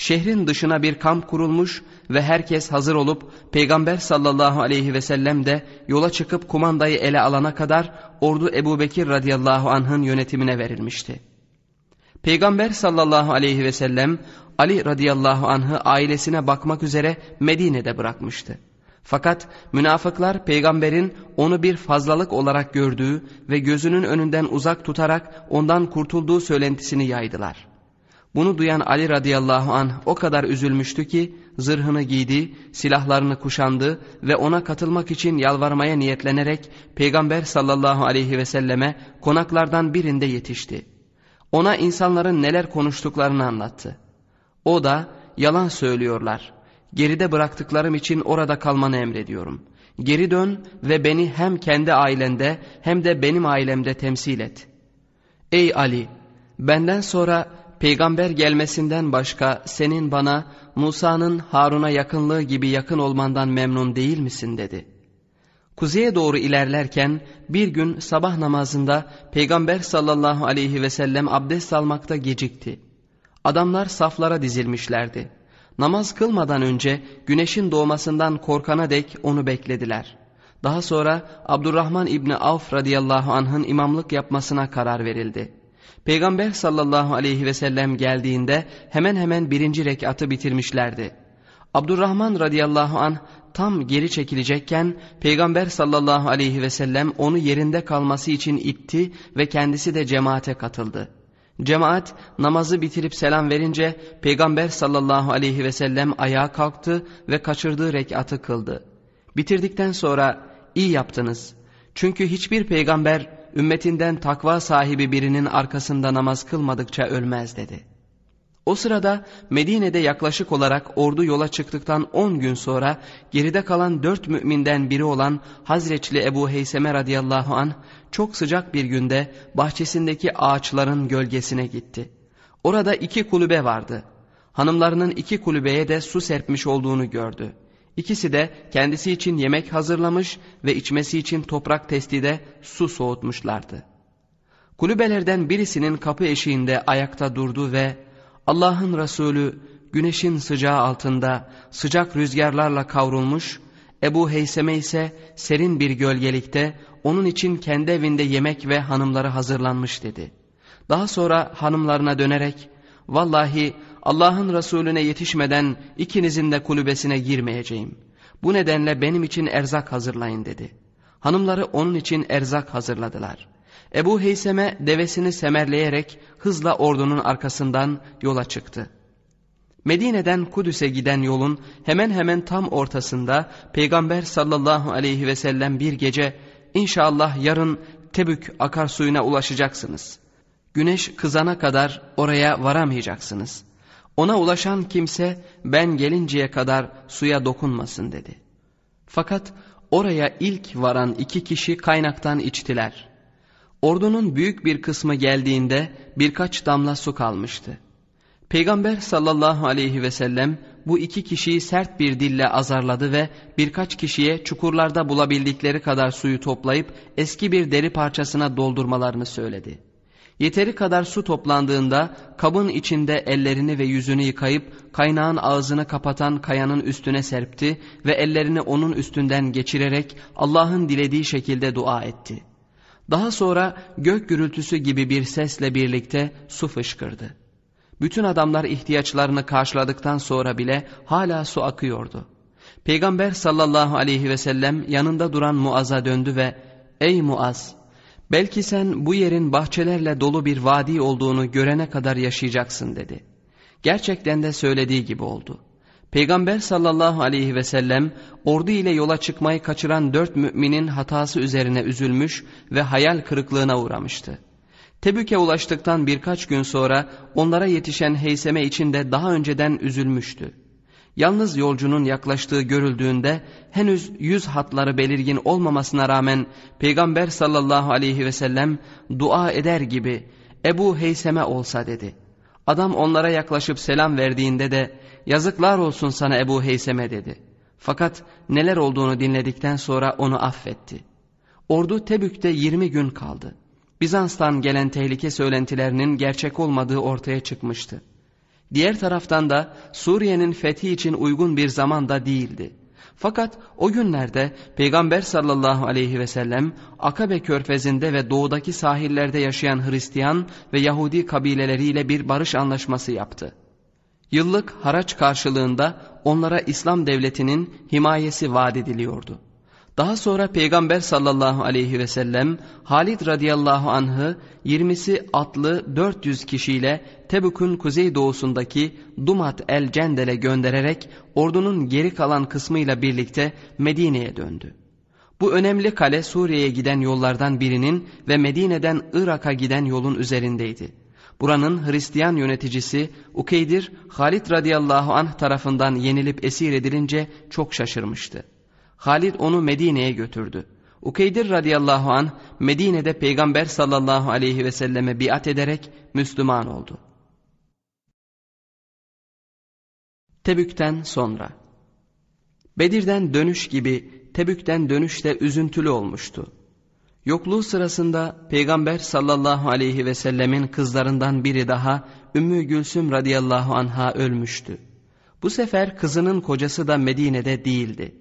Şehrin dışına bir kamp kurulmuş ve herkes hazır olup Peygamber sallallahu aleyhi ve sellem de yola çıkıp kumandayı ele alana kadar ordu Ebu Bekir radıyallahu anh'ın yönetimine verilmişti. Peygamber sallallahu aleyhi ve sellem Ali radıyallahu anh'ı ailesine bakmak üzere Medine'de bırakmıştı. Fakat münafıklar peygamberin onu bir fazlalık olarak gördüğü ve gözünün önünden uzak tutarak ondan kurtulduğu söylentisini yaydılar. Bunu duyan Ali radıyallahu anh o kadar üzülmüştü ki zırhını giydi, silahlarını kuşandı ve ona katılmak için yalvarmaya niyetlenerek Peygamber sallallahu aleyhi ve selleme konaklardan birinde yetişti. Ona insanların neler konuştuklarını anlattı. O da yalan söylüyorlar. Geride bıraktıklarım için orada kalmanı emrediyorum. Geri dön ve beni hem kendi ailende hem de benim ailemde temsil et. Ey Ali! Benden sonra peygamber gelmesinden başka senin bana Musa'nın Harun'a yakınlığı gibi yakın olmandan memnun değil misin dedi. Kuzeye doğru ilerlerken bir gün sabah namazında peygamber sallallahu aleyhi ve sellem abdest almakta gecikti. Adamlar saflara dizilmişlerdi. Namaz kılmadan önce güneşin doğmasından korkana dek onu beklediler. Daha sonra Abdurrahman İbni Avf radıyallahu anh'ın imamlık yapmasına karar verildi. Peygamber sallallahu aleyhi ve sellem geldiğinde hemen hemen birinci rekatı bitirmişlerdi. Abdurrahman radıyallahu anh tam geri çekilecekken Peygamber sallallahu aleyhi ve sellem onu yerinde kalması için itti ve kendisi de cemaate katıldı. Cemaat namazı bitirip selam verince Peygamber sallallahu aleyhi ve sellem ayağa kalktı ve kaçırdığı rekatı kıldı. Bitirdikten sonra iyi yaptınız. Çünkü hiçbir peygamber ümmetinden takva sahibi birinin arkasında namaz kılmadıkça ölmez dedi. O sırada Medine'de yaklaşık olarak ordu yola çıktıktan on gün sonra geride kalan dört müminden biri olan Hazreçli Ebu Heyseme radıyallahu an çok sıcak bir günde bahçesindeki ağaçların gölgesine gitti. Orada iki kulübe vardı. Hanımlarının iki kulübeye de su serpmiş olduğunu gördü. İkisi de kendisi için yemek hazırlamış ve içmesi için toprak testide su soğutmuşlardı. Kulübelerden birisinin kapı eşiğinde ayakta durdu ve Allah'ın Resulü güneşin sıcağı altında sıcak rüzgarlarla kavrulmuş, Ebu Heyseme ise serin bir gölgelikte onun için kendi evinde yemek ve hanımları hazırlanmış dedi. Daha sonra hanımlarına dönerek, vallahi Allah'ın Resulüne yetişmeden ikinizin de kulübesine girmeyeceğim. Bu nedenle benim için erzak hazırlayın dedi. Hanımları onun için erzak hazırladılar. Ebu Heyseme devesini semerleyerek hızla ordunun arkasından yola çıktı. Medine'den Kudüs'e giden yolun hemen hemen tam ortasında Peygamber sallallahu aleyhi ve sellem bir gece inşallah yarın Tebük akarsuyuna ulaşacaksınız. Güneş kızana kadar oraya varamayacaksınız. Ona ulaşan kimse ben gelinceye kadar suya dokunmasın dedi. Fakat oraya ilk varan iki kişi kaynaktan içtiler. Ordunun büyük bir kısmı geldiğinde birkaç damla su kalmıştı. Peygamber sallallahu aleyhi ve sellem bu iki kişiyi sert bir dille azarladı ve birkaç kişiye çukurlarda bulabildikleri kadar suyu toplayıp eski bir deri parçasına doldurmalarını söyledi. Yeteri kadar su toplandığında kabın içinde ellerini ve yüzünü yıkayıp kaynağın ağzını kapatan kayanın üstüne serpti ve ellerini onun üstünden geçirerek Allah'ın dilediği şekilde dua etti. Daha sonra gök gürültüsü gibi bir sesle birlikte su fışkırdı. Bütün adamlar ihtiyaçlarını karşıladıktan sonra bile hala su akıyordu. Peygamber sallallahu aleyhi ve sellem yanında duran Muaz'a döndü ve ''Ey Muaz, belki sen bu yerin bahçelerle dolu bir vadi olduğunu görene kadar yaşayacaksın.'' dedi. Gerçekten de söylediği gibi oldu. Peygamber sallallahu aleyhi ve sellem ordu ile yola çıkmayı kaçıran dört müminin hatası üzerine üzülmüş ve hayal kırıklığına uğramıştı. Tebük'e ulaştıktan birkaç gün sonra onlara yetişen Heyseme için de daha önceden üzülmüştü. Yalnız yolcunun yaklaştığı görüldüğünde henüz yüz hatları belirgin olmamasına rağmen Peygamber sallallahu aleyhi ve sellem dua eder gibi Ebu Heyseme olsa dedi. Adam onlara yaklaşıp selam verdiğinde de yazıklar olsun sana Ebu Heyseme dedi. Fakat neler olduğunu dinledikten sonra onu affetti. Ordu Tebük'te 20 gün kaldı. Bizans'tan gelen tehlike söylentilerinin gerçek olmadığı ortaya çıkmıştı. Diğer taraftan da Suriye'nin fethi için uygun bir zaman da değildi. Fakat o günlerde Peygamber sallallahu aleyhi ve sellem Akabe körfezinde ve doğudaki sahillerde yaşayan Hristiyan ve Yahudi kabileleriyle bir barış anlaşması yaptı. Yıllık haraç karşılığında onlara İslam devletinin himayesi vaat ediliyordu. Daha sonra Peygamber sallallahu aleyhi ve sellem Halid radıyallahu anh'ı 20'si atlı 400 kişiyle Tebük'ün kuzeydoğusundaki Dumat el Cendel'e göndererek ordunun geri kalan kısmıyla birlikte Medine'ye döndü. Bu önemli kale Suriye'ye giden yollardan birinin ve Medine'den Irak'a giden yolun üzerindeydi. Buranın Hristiyan yöneticisi Ukeydir, Halid radıyallahu anh tarafından yenilip esir edilince çok şaşırmıştı. Halid onu Medine'ye götürdü. Ukeydir radıyallahu anh Medine'de Peygamber sallallahu aleyhi ve selleme biat ederek Müslüman oldu. Tebük'ten sonra Bedir'den dönüş gibi Tebük'ten dönüş de üzüntülü olmuştu. Yokluğu sırasında Peygamber sallallahu aleyhi ve sellemin kızlarından biri daha Ümmü Gülsüm radıyallahu anha ölmüştü. Bu sefer kızının kocası da Medine'de değildi.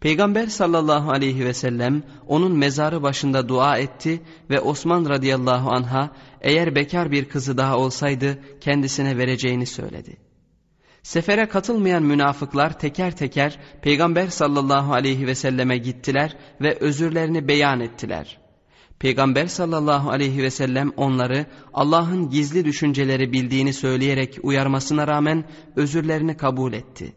Peygamber sallallahu aleyhi ve sellem onun mezarı başında dua etti ve Osman radıyallahu anha eğer bekar bir kızı daha olsaydı kendisine vereceğini söyledi. Sefere katılmayan münafıklar teker teker Peygamber sallallahu aleyhi ve selleme gittiler ve özürlerini beyan ettiler. Peygamber sallallahu aleyhi ve sellem onları Allah'ın gizli düşünceleri bildiğini söyleyerek uyarmasına rağmen özürlerini kabul etti.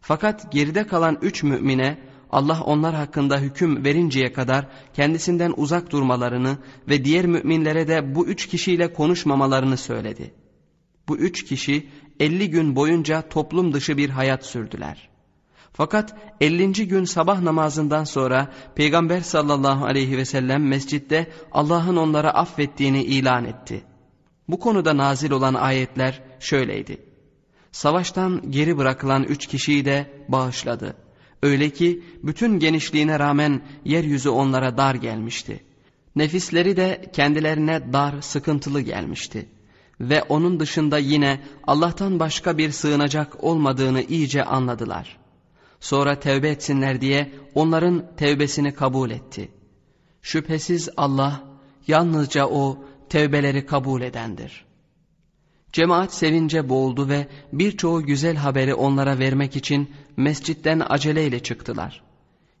Fakat geride kalan üç mümine Allah onlar hakkında hüküm verinceye kadar kendisinden uzak durmalarını ve diğer müminlere de bu üç kişiyle konuşmamalarını söyledi. Bu üç kişi 50 gün boyunca toplum dışı bir hayat sürdüler. Fakat 50. gün sabah namazından sonra Peygamber sallallahu aleyhi ve sellem mescitte Allah'ın onlara affettiğini ilan etti. Bu konuda nazil olan ayetler şöyleydi. Savaştan geri bırakılan üç kişiyi de bağışladı. Öyle ki bütün genişliğine rağmen yeryüzü onlara dar gelmişti. Nefisleri de kendilerine dar, sıkıntılı gelmişti. Ve onun dışında yine Allah'tan başka bir sığınacak olmadığını iyice anladılar. Sonra tevbe etsinler diye onların tevbesini kabul etti. Şüphesiz Allah yalnızca O tevbeleri kabul edendir.'' Cemaat sevince boğuldu ve birçoğu güzel haberi onlara vermek için mescitten aceleyle çıktılar.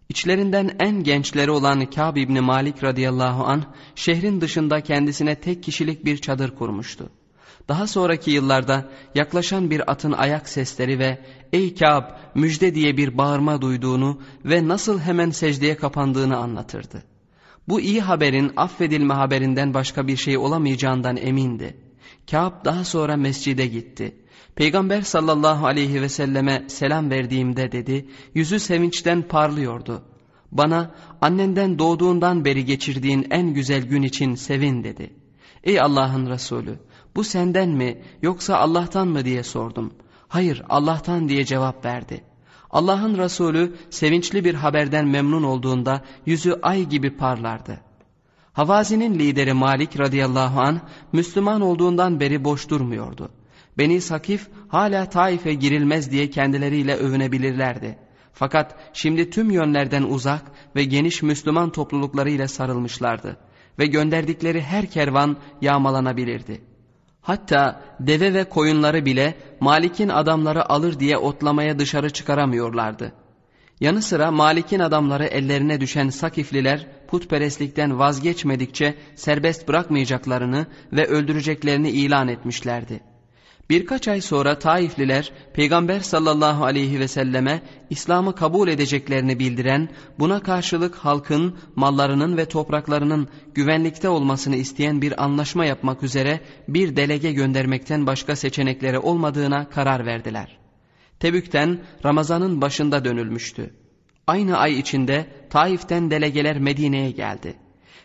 İçlerinden en gençleri olan Kâb İbni Malik radıyallahu an şehrin dışında kendisine tek kişilik bir çadır kurmuştu. Daha sonraki yıllarda yaklaşan bir atın ayak sesleri ve ''Ey Kâb müjde'' diye bir bağırma duyduğunu ve nasıl hemen secdeye kapandığını anlatırdı. Bu iyi haberin affedilme haberinden başka bir şey olamayacağından emindi. Kâb daha sonra mescide gitti. Peygamber sallallahu aleyhi ve selleme selam verdiğimde dedi, yüzü sevinçten parlıyordu. Bana annenden doğduğundan beri geçirdiğin en güzel gün için sevin dedi. Ey Allah'ın Resulü bu senden mi yoksa Allah'tan mı diye sordum. Hayır Allah'tan diye cevap verdi. Allah'ın Resulü sevinçli bir haberden memnun olduğunda yüzü ay gibi parlardı. Havazinin lideri Malik radıyallahu an Müslüman olduğundan beri boş durmuyordu. Beni Sakif hala Taif'e girilmez diye kendileriyle övünebilirlerdi. Fakat şimdi tüm yönlerden uzak ve geniş Müslüman topluluklarıyla sarılmışlardı ve gönderdikleri her kervan yağmalanabilirdi. Hatta deve ve koyunları bile Malik'in adamları alır diye otlamaya dışarı çıkaramıyorlardı. Yanı sıra Malik'in adamları ellerine düşen Sakifliler putperestlikten vazgeçmedikçe serbest bırakmayacaklarını ve öldüreceklerini ilan etmişlerdi. Birkaç ay sonra Taifliler Peygamber sallallahu aleyhi ve selleme İslam'ı kabul edeceklerini bildiren buna karşılık halkın mallarının ve topraklarının güvenlikte olmasını isteyen bir anlaşma yapmak üzere bir delege göndermekten başka seçenekleri olmadığına karar verdiler. Tebük'ten Ramazan'ın başında dönülmüştü. Aynı ay içinde Taif'ten delegeler Medine'ye geldi.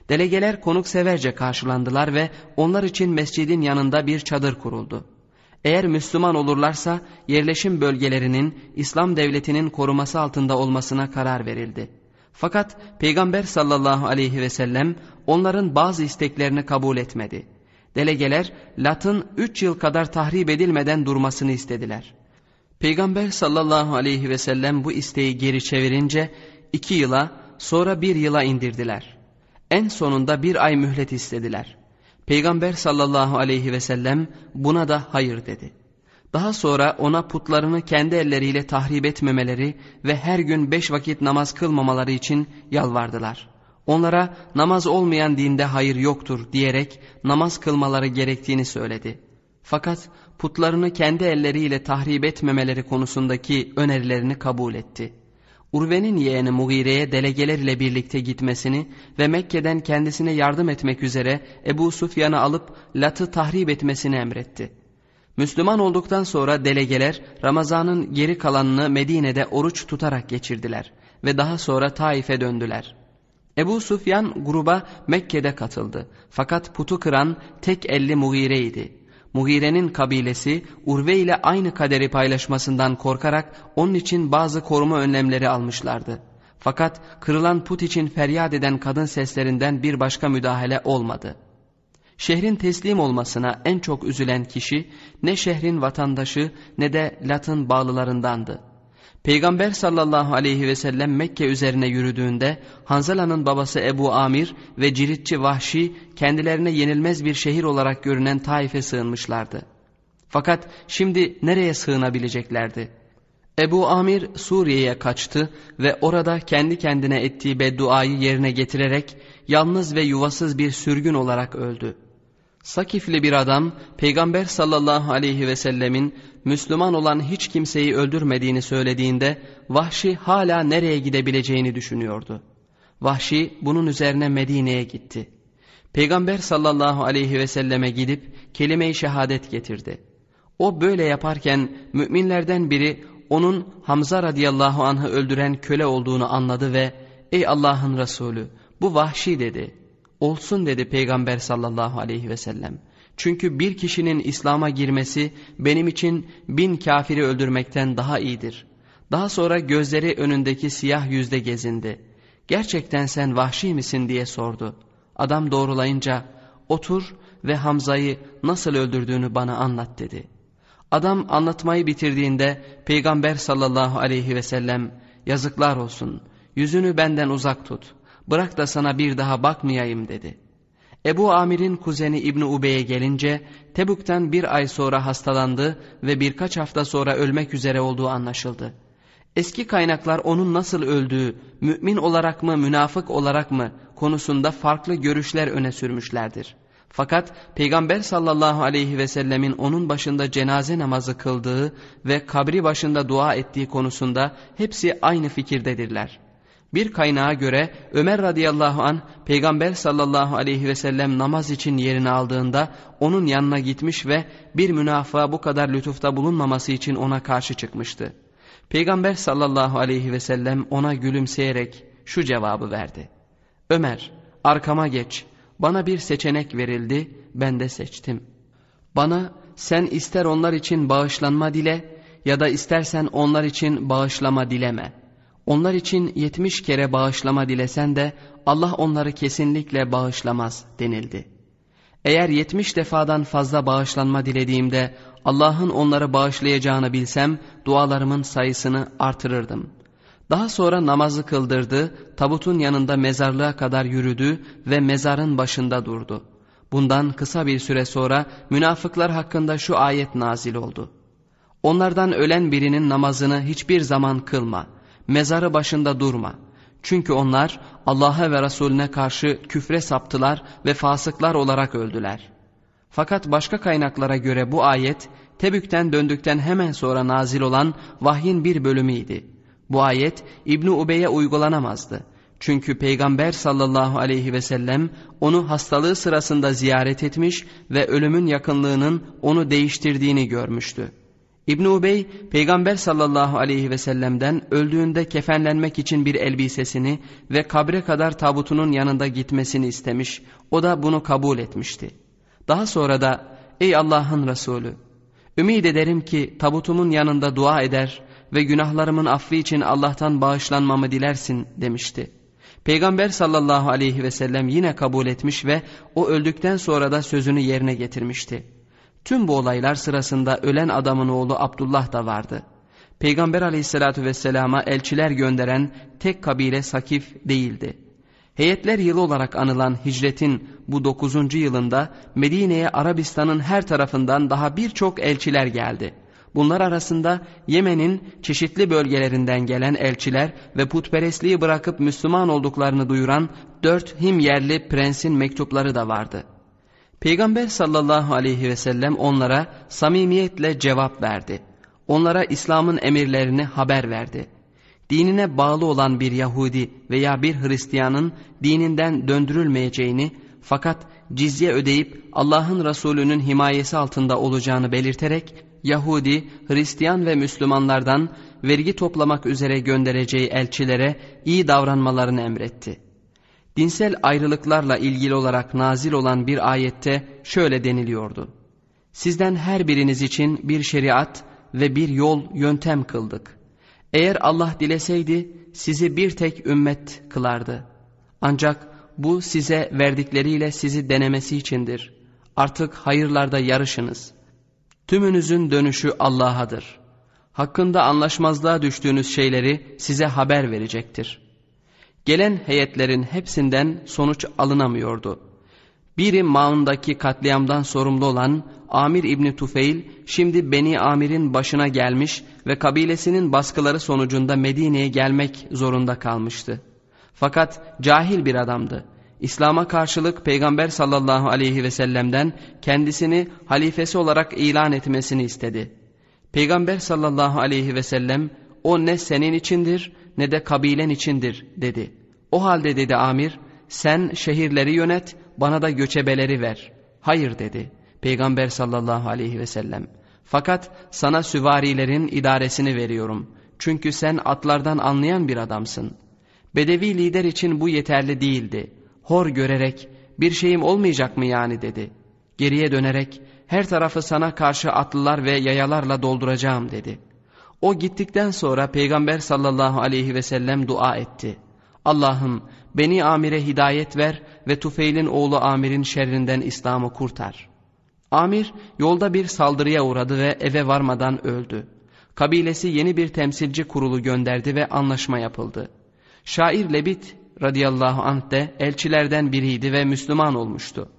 Delegeler konukseverce karşılandılar ve onlar için mescidin yanında bir çadır kuruldu. Eğer Müslüman olurlarsa yerleşim bölgelerinin İslam devletinin koruması altında olmasına karar verildi. Fakat Peygamber sallallahu aleyhi ve sellem onların bazı isteklerini kabul etmedi. Delegeler Lat'ın üç yıl kadar tahrip edilmeden durmasını istediler. Peygamber sallallahu aleyhi ve sellem bu isteği geri çevirince iki yıla sonra bir yıla indirdiler. En sonunda bir ay mühlet istediler. Peygamber sallallahu aleyhi ve sellem buna da hayır dedi. Daha sonra ona putlarını kendi elleriyle tahrip etmemeleri ve her gün beş vakit namaz kılmamaları için yalvardılar. Onlara namaz olmayan dinde hayır yoktur diyerek namaz kılmaları gerektiğini söyledi. Fakat putlarını kendi elleriyle tahrip etmemeleri konusundaki önerilerini kabul etti. Urve'nin yeğeni Mugire'ye delegeler ile birlikte gitmesini ve Mekke'den kendisine yardım etmek üzere Ebu Sufyan'ı alıp Lat'ı tahrip etmesini emretti. Müslüman olduktan sonra delegeler Ramazan'ın geri kalanını Medine'de oruç tutarak geçirdiler ve daha sonra Taif'e döndüler. Ebu Sufyan gruba Mekke'de katıldı fakat putu kıran tek elli Mugire'ydi. Mugire'nin kabilesi Urve ile aynı kaderi paylaşmasından korkarak onun için bazı koruma önlemleri almışlardı. Fakat kırılan put için feryat eden kadın seslerinden bir başka müdahale olmadı. Şehrin teslim olmasına en çok üzülen kişi ne şehrin vatandaşı ne de Lat'ın bağlılarındandı. Peygamber sallallahu aleyhi ve sellem Mekke üzerine yürüdüğünde Hanzala'nın babası Ebu Amir ve ciritçi Vahşi kendilerine yenilmez bir şehir olarak görünen Taif'e sığınmışlardı. Fakat şimdi nereye sığınabileceklerdi? Ebu Amir Suriye'ye kaçtı ve orada kendi kendine ettiği bedduayı yerine getirerek yalnız ve yuvasız bir sürgün olarak öldü. Sakifli bir adam Peygamber sallallahu aleyhi ve sellemin Müslüman olan hiç kimseyi öldürmediğini söylediğinde Vahşi hala nereye gidebileceğini düşünüyordu. Vahşi bunun üzerine Medine'ye gitti. Peygamber sallallahu aleyhi ve selleme gidip kelime-i şehadet getirdi. O böyle yaparken müminlerden biri onun Hamza radıyallahu anh'ı öldüren köle olduğunu anladı ve ''Ey Allah'ın Resulü bu vahşi'' dedi. Olsun dedi Peygamber sallallahu aleyhi ve sellem. Çünkü bir kişinin İslam'a girmesi benim için bin kafiri öldürmekten daha iyidir. Daha sonra gözleri önündeki siyah yüzde gezindi. Gerçekten sen vahşi misin diye sordu. Adam doğrulayınca otur ve Hamza'yı nasıl öldürdüğünü bana anlat dedi. Adam anlatmayı bitirdiğinde Peygamber sallallahu aleyhi ve sellem yazıklar olsun yüzünü benden uzak tut bırak da sana bir daha bakmayayım dedi. Ebu Amir'in kuzeni İbni Ubey'e gelince Tebuk'tan bir ay sonra hastalandı ve birkaç hafta sonra ölmek üzere olduğu anlaşıldı. Eski kaynaklar onun nasıl öldüğü, mümin olarak mı münafık olarak mı konusunda farklı görüşler öne sürmüşlerdir. Fakat Peygamber sallallahu aleyhi ve sellemin onun başında cenaze namazı kıldığı ve kabri başında dua ettiği konusunda hepsi aynı fikirdedirler. Bir kaynağa göre Ömer radıyallahu an Peygamber sallallahu aleyhi ve sellem namaz için yerini aldığında onun yanına gitmiş ve bir münafığa bu kadar lütufta bulunmaması için ona karşı çıkmıştı. Peygamber sallallahu aleyhi ve sellem ona gülümseyerek şu cevabı verdi. Ömer arkama geç bana bir seçenek verildi ben de seçtim. Bana sen ister onlar için bağışlanma dile ya da istersen onlar için bağışlama dileme.'' Onlar için yetmiş kere bağışlama dilesen de Allah onları kesinlikle bağışlamaz denildi. Eğer yetmiş defadan fazla bağışlanma dilediğimde Allah'ın onları bağışlayacağını bilsem dualarımın sayısını artırırdım. Daha sonra namazı kıldırdı, tabutun yanında mezarlığa kadar yürüdü ve mezarın başında durdu. Bundan kısa bir süre sonra münafıklar hakkında şu ayet nazil oldu. Onlardan ölen birinin namazını hiçbir zaman kılma.'' Mezarı başında durma. Çünkü onlar Allah'a ve Resulüne karşı küfre saptılar ve fasıklar olarak öldüler. Fakat başka kaynaklara göre bu ayet Tebük'ten döndükten hemen sonra nazil olan vahyin bir bölümüydü. Bu ayet İbni Ubey'e uygulanamazdı. Çünkü Peygamber sallallahu aleyhi ve sellem onu hastalığı sırasında ziyaret etmiş ve ölümün yakınlığının onu değiştirdiğini görmüştü. İbn Ubey Peygamber sallallahu aleyhi ve sellem'den öldüğünde kefenlenmek için bir elbisesini ve kabre kadar tabutunun yanında gitmesini istemiş. O da bunu kabul etmişti. Daha sonra da ey Allah'ın Resulü ümid ederim ki tabutumun yanında dua eder ve günahlarımın affı için Allah'tan bağışlanmamı dilersin demişti. Peygamber sallallahu aleyhi ve sellem yine kabul etmiş ve o öldükten sonra da sözünü yerine getirmişti. Tüm bu olaylar sırasında ölen adamın oğlu Abdullah da vardı. Peygamber aleyhissalatü vesselama elçiler gönderen tek kabile Sakif değildi. Heyetler yılı olarak anılan hicretin bu dokuzuncu yılında Medine'ye Arabistan'ın her tarafından daha birçok elçiler geldi. Bunlar arasında Yemen'in çeşitli bölgelerinden gelen elçiler ve putperestliği bırakıp Müslüman olduklarını duyuran dört him yerli prensin mektupları da vardı.'' Peygamber sallallahu aleyhi ve sellem onlara samimiyetle cevap verdi. Onlara İslam'ın emirlerini haber verdi. dinine bağlı olan bir Yahudi veya bir Hristiyanın dininden döndürülmeyeceğini fakat cizye ödeyip Allah'ın Resulü'nün himayesi altında olacağını belirterek Yahudi, Hristiyan ve Müslümanlardan vergi toplamak üzere göndereceği elçilere iyi davranmalarını emretti. Dinsel ayrılıklarla ilgili olarak nazil olan bir ayette şöyle deniliyordu. Sizden her biriniz için bir şeriat ve bir yol yöntem kıldık. Eğer Allah dileseydi sizi bir tek ümmet kılardı. Ancak bu size verdikleriyle sizi denemesi içindir. Artık hayırlarda yarışınız. Tümünüzün dönüşü Allah'adır. Hakkında anlaşmazlığa düştüğünüz şeyleri size haber verecektir. Gelen heyetlerin hepsinden sonuç alınamıyordu. Biri Maun'daki katliamdan sorumlu olan Amir İbni Tufeil şimdi Beni Amir'in başına gelmiş ve kabilesinin baskıları sonucunda Medine'ye gelmek zorunda kalmıştı. Fakat cahil bir adamdı. İslam'a karşılık Peygamber sallallahu aleyhi ve sellem'den kendisini halifesi olarak ilan etmesini istedi. Peygamber sallallahu aleyhi ve sellem o ne senin içindir ne de kabilen içindir dedi. O halde dedi amir sen şehirleri yönet bana da göçebeleri ver. Hayır dedi Peygamber sallallahu aleyhi ve sellem. Fakat sana süvarilerin idaresini veriyorum. Çünkü sen atlardan anlayan bir adamsın. Bedevi lider için bu yeterli değildi. Hor görerek bir şeyim olmayacak mı yani dedi. Geriye dönerek her tarafı sana karşı atlılar ve yayalarla dolduracağım dedi. O gittikten sonra Peygamber sallallahu aleyhi ve sellem dua etti. Allah'ım beni amire hidayet ver ve Tufeil'in oğlu amirin şerrinden İslam'ı kurtar. Amir yolda bir saldırıya uğradı ve eve varmadan öldü. Kabilesi yeni bir temsilci kurulu gönderdi ve anlaşma yapıldı. Şair Lebit radıyallahu anh de elçilerden biriydi ve Müslüman olmuştu.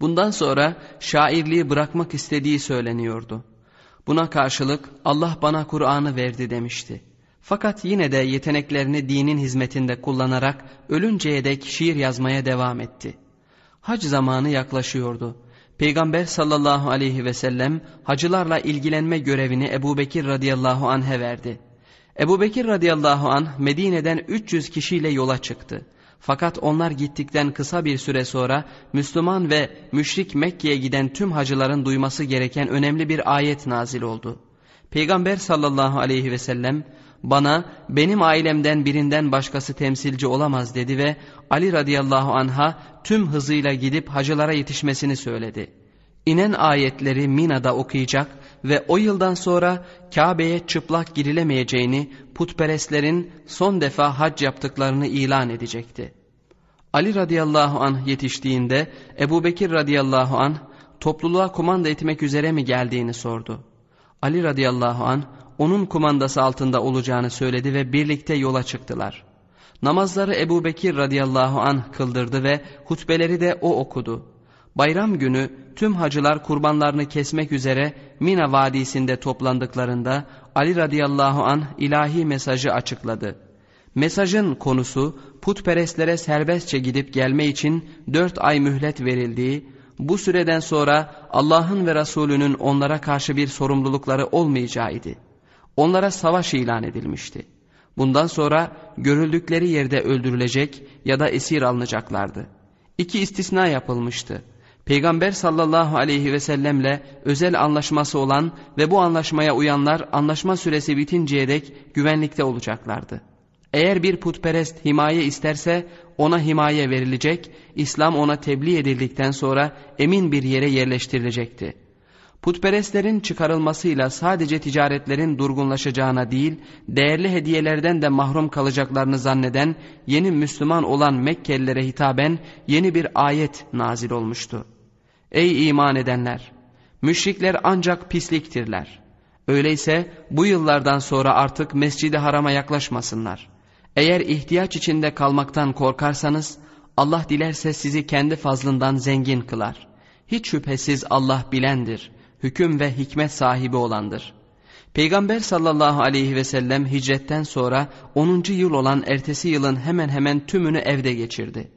Bundan sonra şairliği bırakmak istediği söyleniyordu. Buna karşılık Allah bana Kur'an'ı verdi demişti. Fakat yine de yeteneklerini dinin hizmetinde kullanarak ölünceye dek şiir yazmaya devam etti. Hac zamanı yaklaşıyordu. Peygamber sallallahu aleyhi ve sellem hacılarla ilgilenme görevini Ebu Bekir radıyallahu anh'e verdi. Ebu Bekir radıyallahu anh Medine'den 300 kişiyle yola çıktı. Fakat onlar gittikten kısa bir süre sonra Müslüman ve müşrik Mekke'ye giden tüm hacıların duyması gereken önemli bir ayet nazil oldu. Peygamber sallallahu aleyhi ve sellem bana benim ailemden birinden başkası temsilci olamaz dedi ve Ali radıyallahu anha tüm hızıyla gidip hacılara yetişmesini söyledi. İnen ayetleri Mina'da okuyacak ve o yıldan sonra Kabe'ye çıplak girilemeyeceğini putperestlerin son defa hac yaptıklarını ilan edecekti. Ali radıyallahu anh yetiştiğinde Ebu Bekir radıyallahu anh topluluğa kumanda etmek üzere mi geldiğini sordu. Ali radıyallahu anh onun kumandası altında olacağını söyledi ve birlikte yola çıktılar. Namazları Ebu Bekir radıyallahu anh kıldırdı ve hutbeleri de o okudu. Bayram günü tüm hacılar kurbanlarını kesmek üzere Mina Vadisi'nde toplandıklarında Ali radıyallahu anh ilahi mesajı açıkladı. Mesajın konusu putperestlere serbestçe gidip gelme için dört ay mühlet verildiği, bu süreden sonra Allah'ın ve Resulünün onlara karşı bir sorumlulukları olmayacağıydı. Onlara savaş ilan edilmişti. Bundan sonra görüldükleri yerde öldürülecek ya da esir alınacaklardı. İki istisna yapılmıştı. Peygamber sallallahu aleyhi ve sellemle özel anlaşması olan ve bu anlaşmaya uyanlar anlaşma süresi bitinceye dek güvenlikte olacaklardı. Eğer bir putperest himaye isterse ona himaye verilecek, İslam ona tebliğ edildikten sonra emin bir yere yerleştirilecekti. Putperestlerin çıkarılmasıyla sadece ticaretlerin durgunlaşacağına değil, değerli hediyelerden de mahrum kalacaklarını zanneden yeni Müslüman olan Mekkelilere hitaben yeni bir ayet nazil olmuştu. Ey iman edenler! Müşrikler ancak pisliktirler. Öyleyse bu yıllardan sonra artık mescidi harama yaklaşmasınlar. Eğer ihtiyaç içinde kalmaktan korkarsanız Allah dilerse sizi kendi fazlından zengin kılar. Hiç şüphesiz Allah bilendir, hüküm ve hikmet sahibi olandır. Peygamber sallallahu aleyhi ve sellem hicretten sonra 10. yıl olan ertesi yılın hemen hemen tümünü evde geçirdi.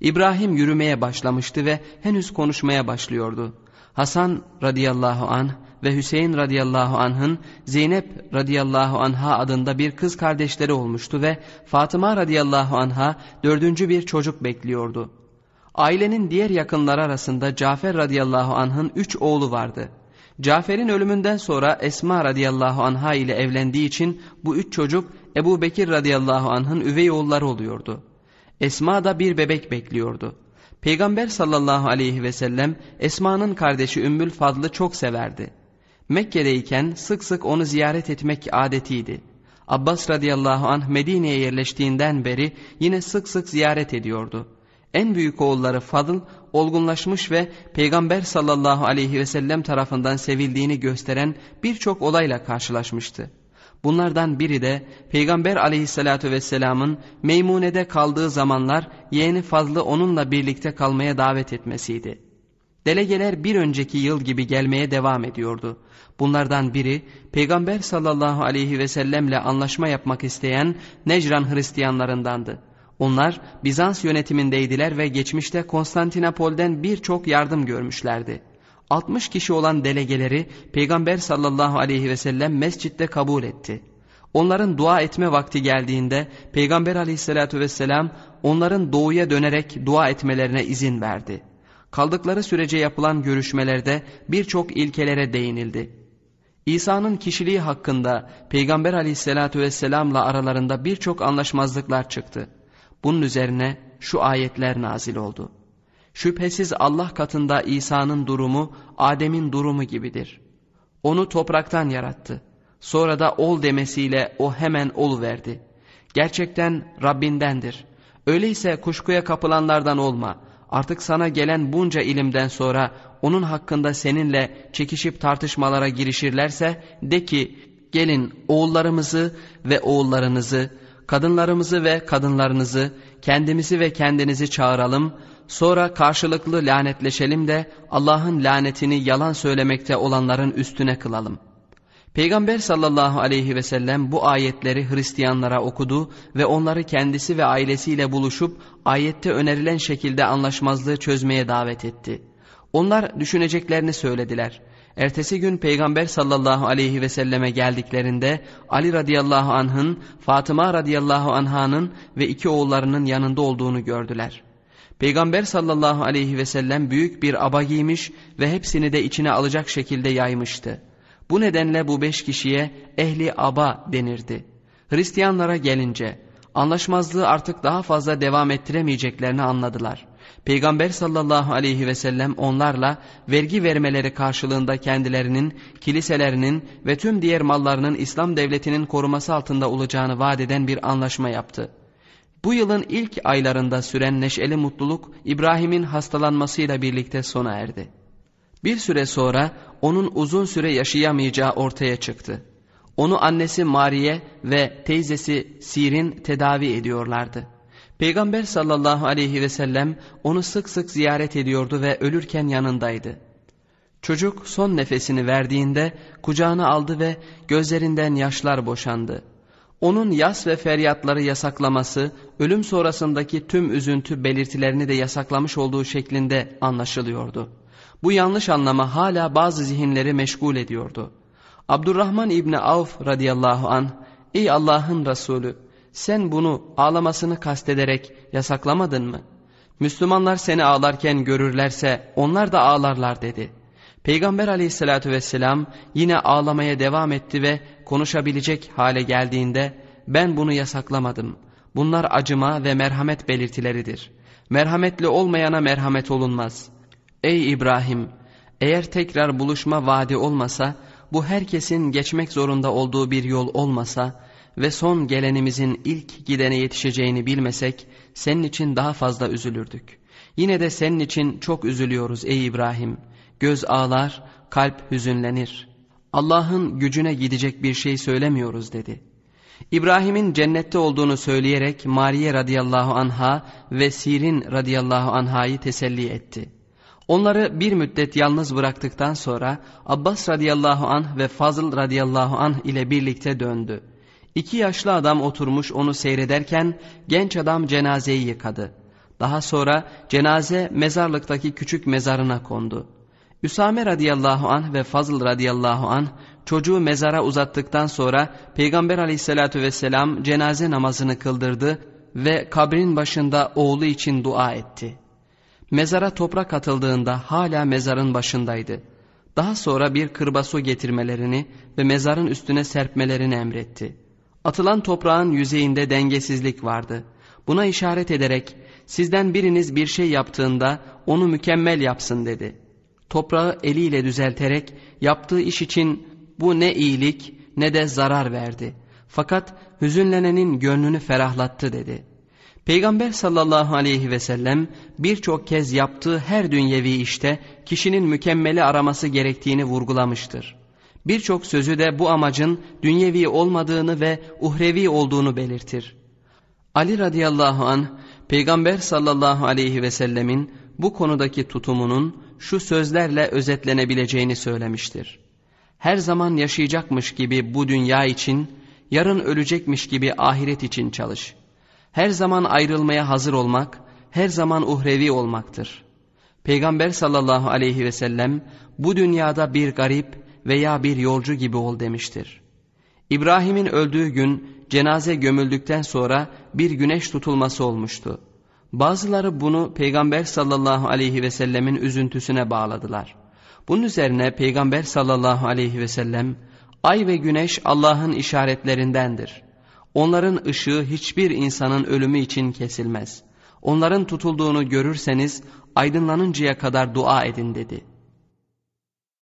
İbrahim yürümeye başlamıştı ve henüz konuşmaya başlıyordu. Hasan radıyallahu an ve Hüseyin radıyallahu anh'ın Zeynep radıyallahu anha adında bir kız kardeşleri olmuştu ve Fatıma radıyallahu anha dördüncü bir çocuk bekliyordu. Ailenin diğer yakınları arasında Cafer radıyallahu anh'ın üç oğlu vardı. Cafer'in ölümünden sonra Esma radıyallahu anha ile evlendiği için bu üç çocuk Ebu Bekir radıyallahu anh'ın üvey oğulları oluyordu. Esma da bir bebek bekliyordu. Peygamber sallallahu aleyhi ve sellem Esma'nın kardeşi Ümmül Fadl'ı çok severdi. Mekke'deyken sık sık onu ziyaret etmek adetiydi. Abbas radıyallahu anh Medine'ye yerleştiğinden beri yine sık sık ziyaret ediyordu. En büyük oğulları Fadıl olgunlaşmış ve Peygamber sallallahu aleyhi ve sellem tarafından sevildiğini gösteren birçok olayla karşılaşmıştı. Bunlardan biri de Peygamber aleyhissalatü vesselamın Meymune'de kaldığı zamanlar yeğeni Fazlı onunla birlikte kalmaya davet etmesiydi. Delegeler bir önceki yıl gibi gelmeye devam ediyordu. Bunlardan biri Peygamber sallallahu aleyhi ve sellemle anlaşma yapmak isteyen Necran Hristiyanlarındandı. Onlar Bizans yönetimindeydiler ve geçmişte Konstantinopol'den birçok yardım görmüşlerdi. 60 kişi olan delegeleri Peygamber sallallahu aleyhi ve sellem mescitte kabul etti. Onların dua etme vakti geldiğinde Peygamber aleyhissalatü vesselam onların doğuya dönerek dua etmelerine izin verdi. Kaldıkları sürece yapılan görüşmelerde birçok ilkelere değinildi. İsa'nın kişiliği hakkında Peygamber aleyhissalatü vesselamla aralarında birçok anlaşmazlıklar çıktı. Bunun üzerine şu ayetler nazil oldu. Şüphesiz Allah katında İsa'nın durumu Adem'in durumu gibidir. Onu topraktan yarattı. Sonra da ol demesiyle o hemen ol verdi. Gerçekten Rabbindendir. Öyleyse kuşkuya kapılanlardan olma. Artık sana gelen bunca ilimden sonra onun hakkında seninle çekişip tartışmalara girişirlerse de ki gelin oğullarımızı ve oğullarınızı, kadınlarımızı ve kadınlarınızı, kendimizi ve kendinizi çağıralım.'' Sonra karşılıklı lanetleşelim de Allah'ın lanetini yalan söylemekte olanların üstüne kılalım. Peygamber sallallahu aleyhi ve sellem bu ayetleri Hristiyanlara okudu ve onları kendisi ve ailesiyle buluşup ayette önerilen şekilde anlaşmazlığı çözmeye davet etti. Onlar düşüneceklerini söylediler. Ertesi gün Peygamber sallallahu aleyhi ve selleme geldiklerinde Ali radıyallahu anh'ın, Fatıma radıyallahu anh'ın ve iki oğullarının yanında olduğunu gördüler.'' Peygamber sallallahu aleyhi ve sellem büyük bir aba giymiş ve hepsini de içine alacak şekilde yaymıştı. Bu nedenle bu beş kişiye ehli aba denirdi. Hristiyanlara gelince anlaşmazlığı artık daha fazla devam ettiremeyeceklerini anladılar. Peygamber sallallahu aleyhi ve sellem onlarla vergi vermeleri karşılığında kendilerinin, kiliselerinin ve tüm diğer mallarının İslam devletinin koruması altında olacağını vaat eden bir anlaşma yaptı. Bu yılın ilk aylarında süren neşeli mutluluk İbrahim'in hastalanmasıyla birlikte sona erdi. Bir süre sonra onun uzun süre yaşayamayacağı ortaya çıktı. Onu annesi Mariye ve teyzesi Sirin tedavi ediyorlardı. Peygamber sallallahu aleyhi ve sellem onu sık sık ziyaret ediyordu ve ölürken yanındaydı. Çocuk son nefesini verdiğinde kucağına aldı ve gözlerinden yaşlar boşandı. Onun yas ve feryatları yasaklaması, ölüm sonrasındaki tüm üzüntü belirtilerini de yasaklamış olduğu şeklinde anlaşılıyordu. Bu yanlış anlama hala bazı zihinleri meşgul ediyordu. Abdurrahman İbni Avf radıyallahu an, ''Ey Allah'ın Resulü, sen bunu ağlamasını kastederek yasaklamadın mı? Müslümanlar seni ağlarken görürlerse onlar da ağlarlar.'' dedi.'' Peygamber aleyhissalatü vesselam yine ağlamaya devam etti ve konuşabilecek hale geldiğinde ben bunu yasaklamadım. Bunlar acıma ve merhamet belirtileridir. Merhametli olmayana merhamet olunmaz. Ey İbrahim! Eğer tekrar buluşma vaadi olmasa, bu herkesin geçmek zorunda olduğu bir yol olmasa ve son gelenimizin ilk gidene yetişeceğini bilmesek, senin için daha fazla üzülürdük. Yine de senin için çok üzülüyoruz ey İbrahim.'' Göz ağlar, kalp hüzünlenir. Allah'ın gücüne gidecek bir şey söylemiyoruz dedi. İbrahim'in cennette olduğunu söyleyerek Mariye radıyallahu anha ve Sirin radıyallahu anhayı teselli etti. Onları bir müddet yalnız bıraktıktan sonra Abbas radıyallahu anh ve Fazıl radıyallahu anh ile birlikte döndü. İki yaşlı adam oturmuş onu seyrederken genç adam cenazeyi yıkadı. Daha sonra cenaze mezarlıktaki küçük mezarına kondu. Üsame radıyallahu anh ve Fazıl radıyallahu anh çocuğu mezara uzattıktan sonra Peygamber aleyhissalatü vesselam cenaze namazını kıldırdı ve kabrin başında oğlu için dua etti. Mezara toprak atıldığında hala mezarın başındaydı. Daha sonra bir kırbasu getirmelerini ve mezarın üstüne serpmelerini emretti. Atılan toprağın yüzeyinde dengesizlik vardı. Buna işaret ederek sizden biriniz bir şey yaptığında onu mükemmel yapsın dedi. Toprağı eliyle düzelterek yaptığı iş için bu ne iyilik ne de zarar verdi. Fakat hüzünlenenin gönlünü ferahlattı dedi. Peygamber sallallahu aleyhi ve sellem birçok kez yaptığı her dünyevi işte kişinin mükemmeli araması gerektiğini vurgulamıştır. Birçok sözü de bu amacın dünyevi olmadığını ve uhrevi olduğunu belirtir. Ali radıyallahu an Peygamber sallallahu aleyhi ve sellemin bu konudaki tutumunun şu sözlerle özetlenebileceğini söylemiştir. Her zaman yaşayacakmış gibi bu dünya için, yarın ölecekmiş gibi ahiret için çalış. Her zaman ayrılmaya hazır olmak, her zaman uhrevi olmaktır. Peygamber sallallahu aleyhi ve sellem bu dünyada bir garip veya bir yolcu gibi ol demiştir. İbrahim'in öldüğü gün cenaze gömüldükten sonra bir güneş tutulması olmuştu. Bazıları bunu Peygamber sallallahu aleyhi ve sellemin üzüntüsüne bağladılar. Bunun üzerine Peygamber sallallahu aleyhi ve sellem ay ve güneş Allah'ın işaretlerindendir. Onların ışığı hiçbir insanın ölümü için kesilmez. Onların tutulduğunu görürseniz aydınlanıncaya kadar dua edin dedi.''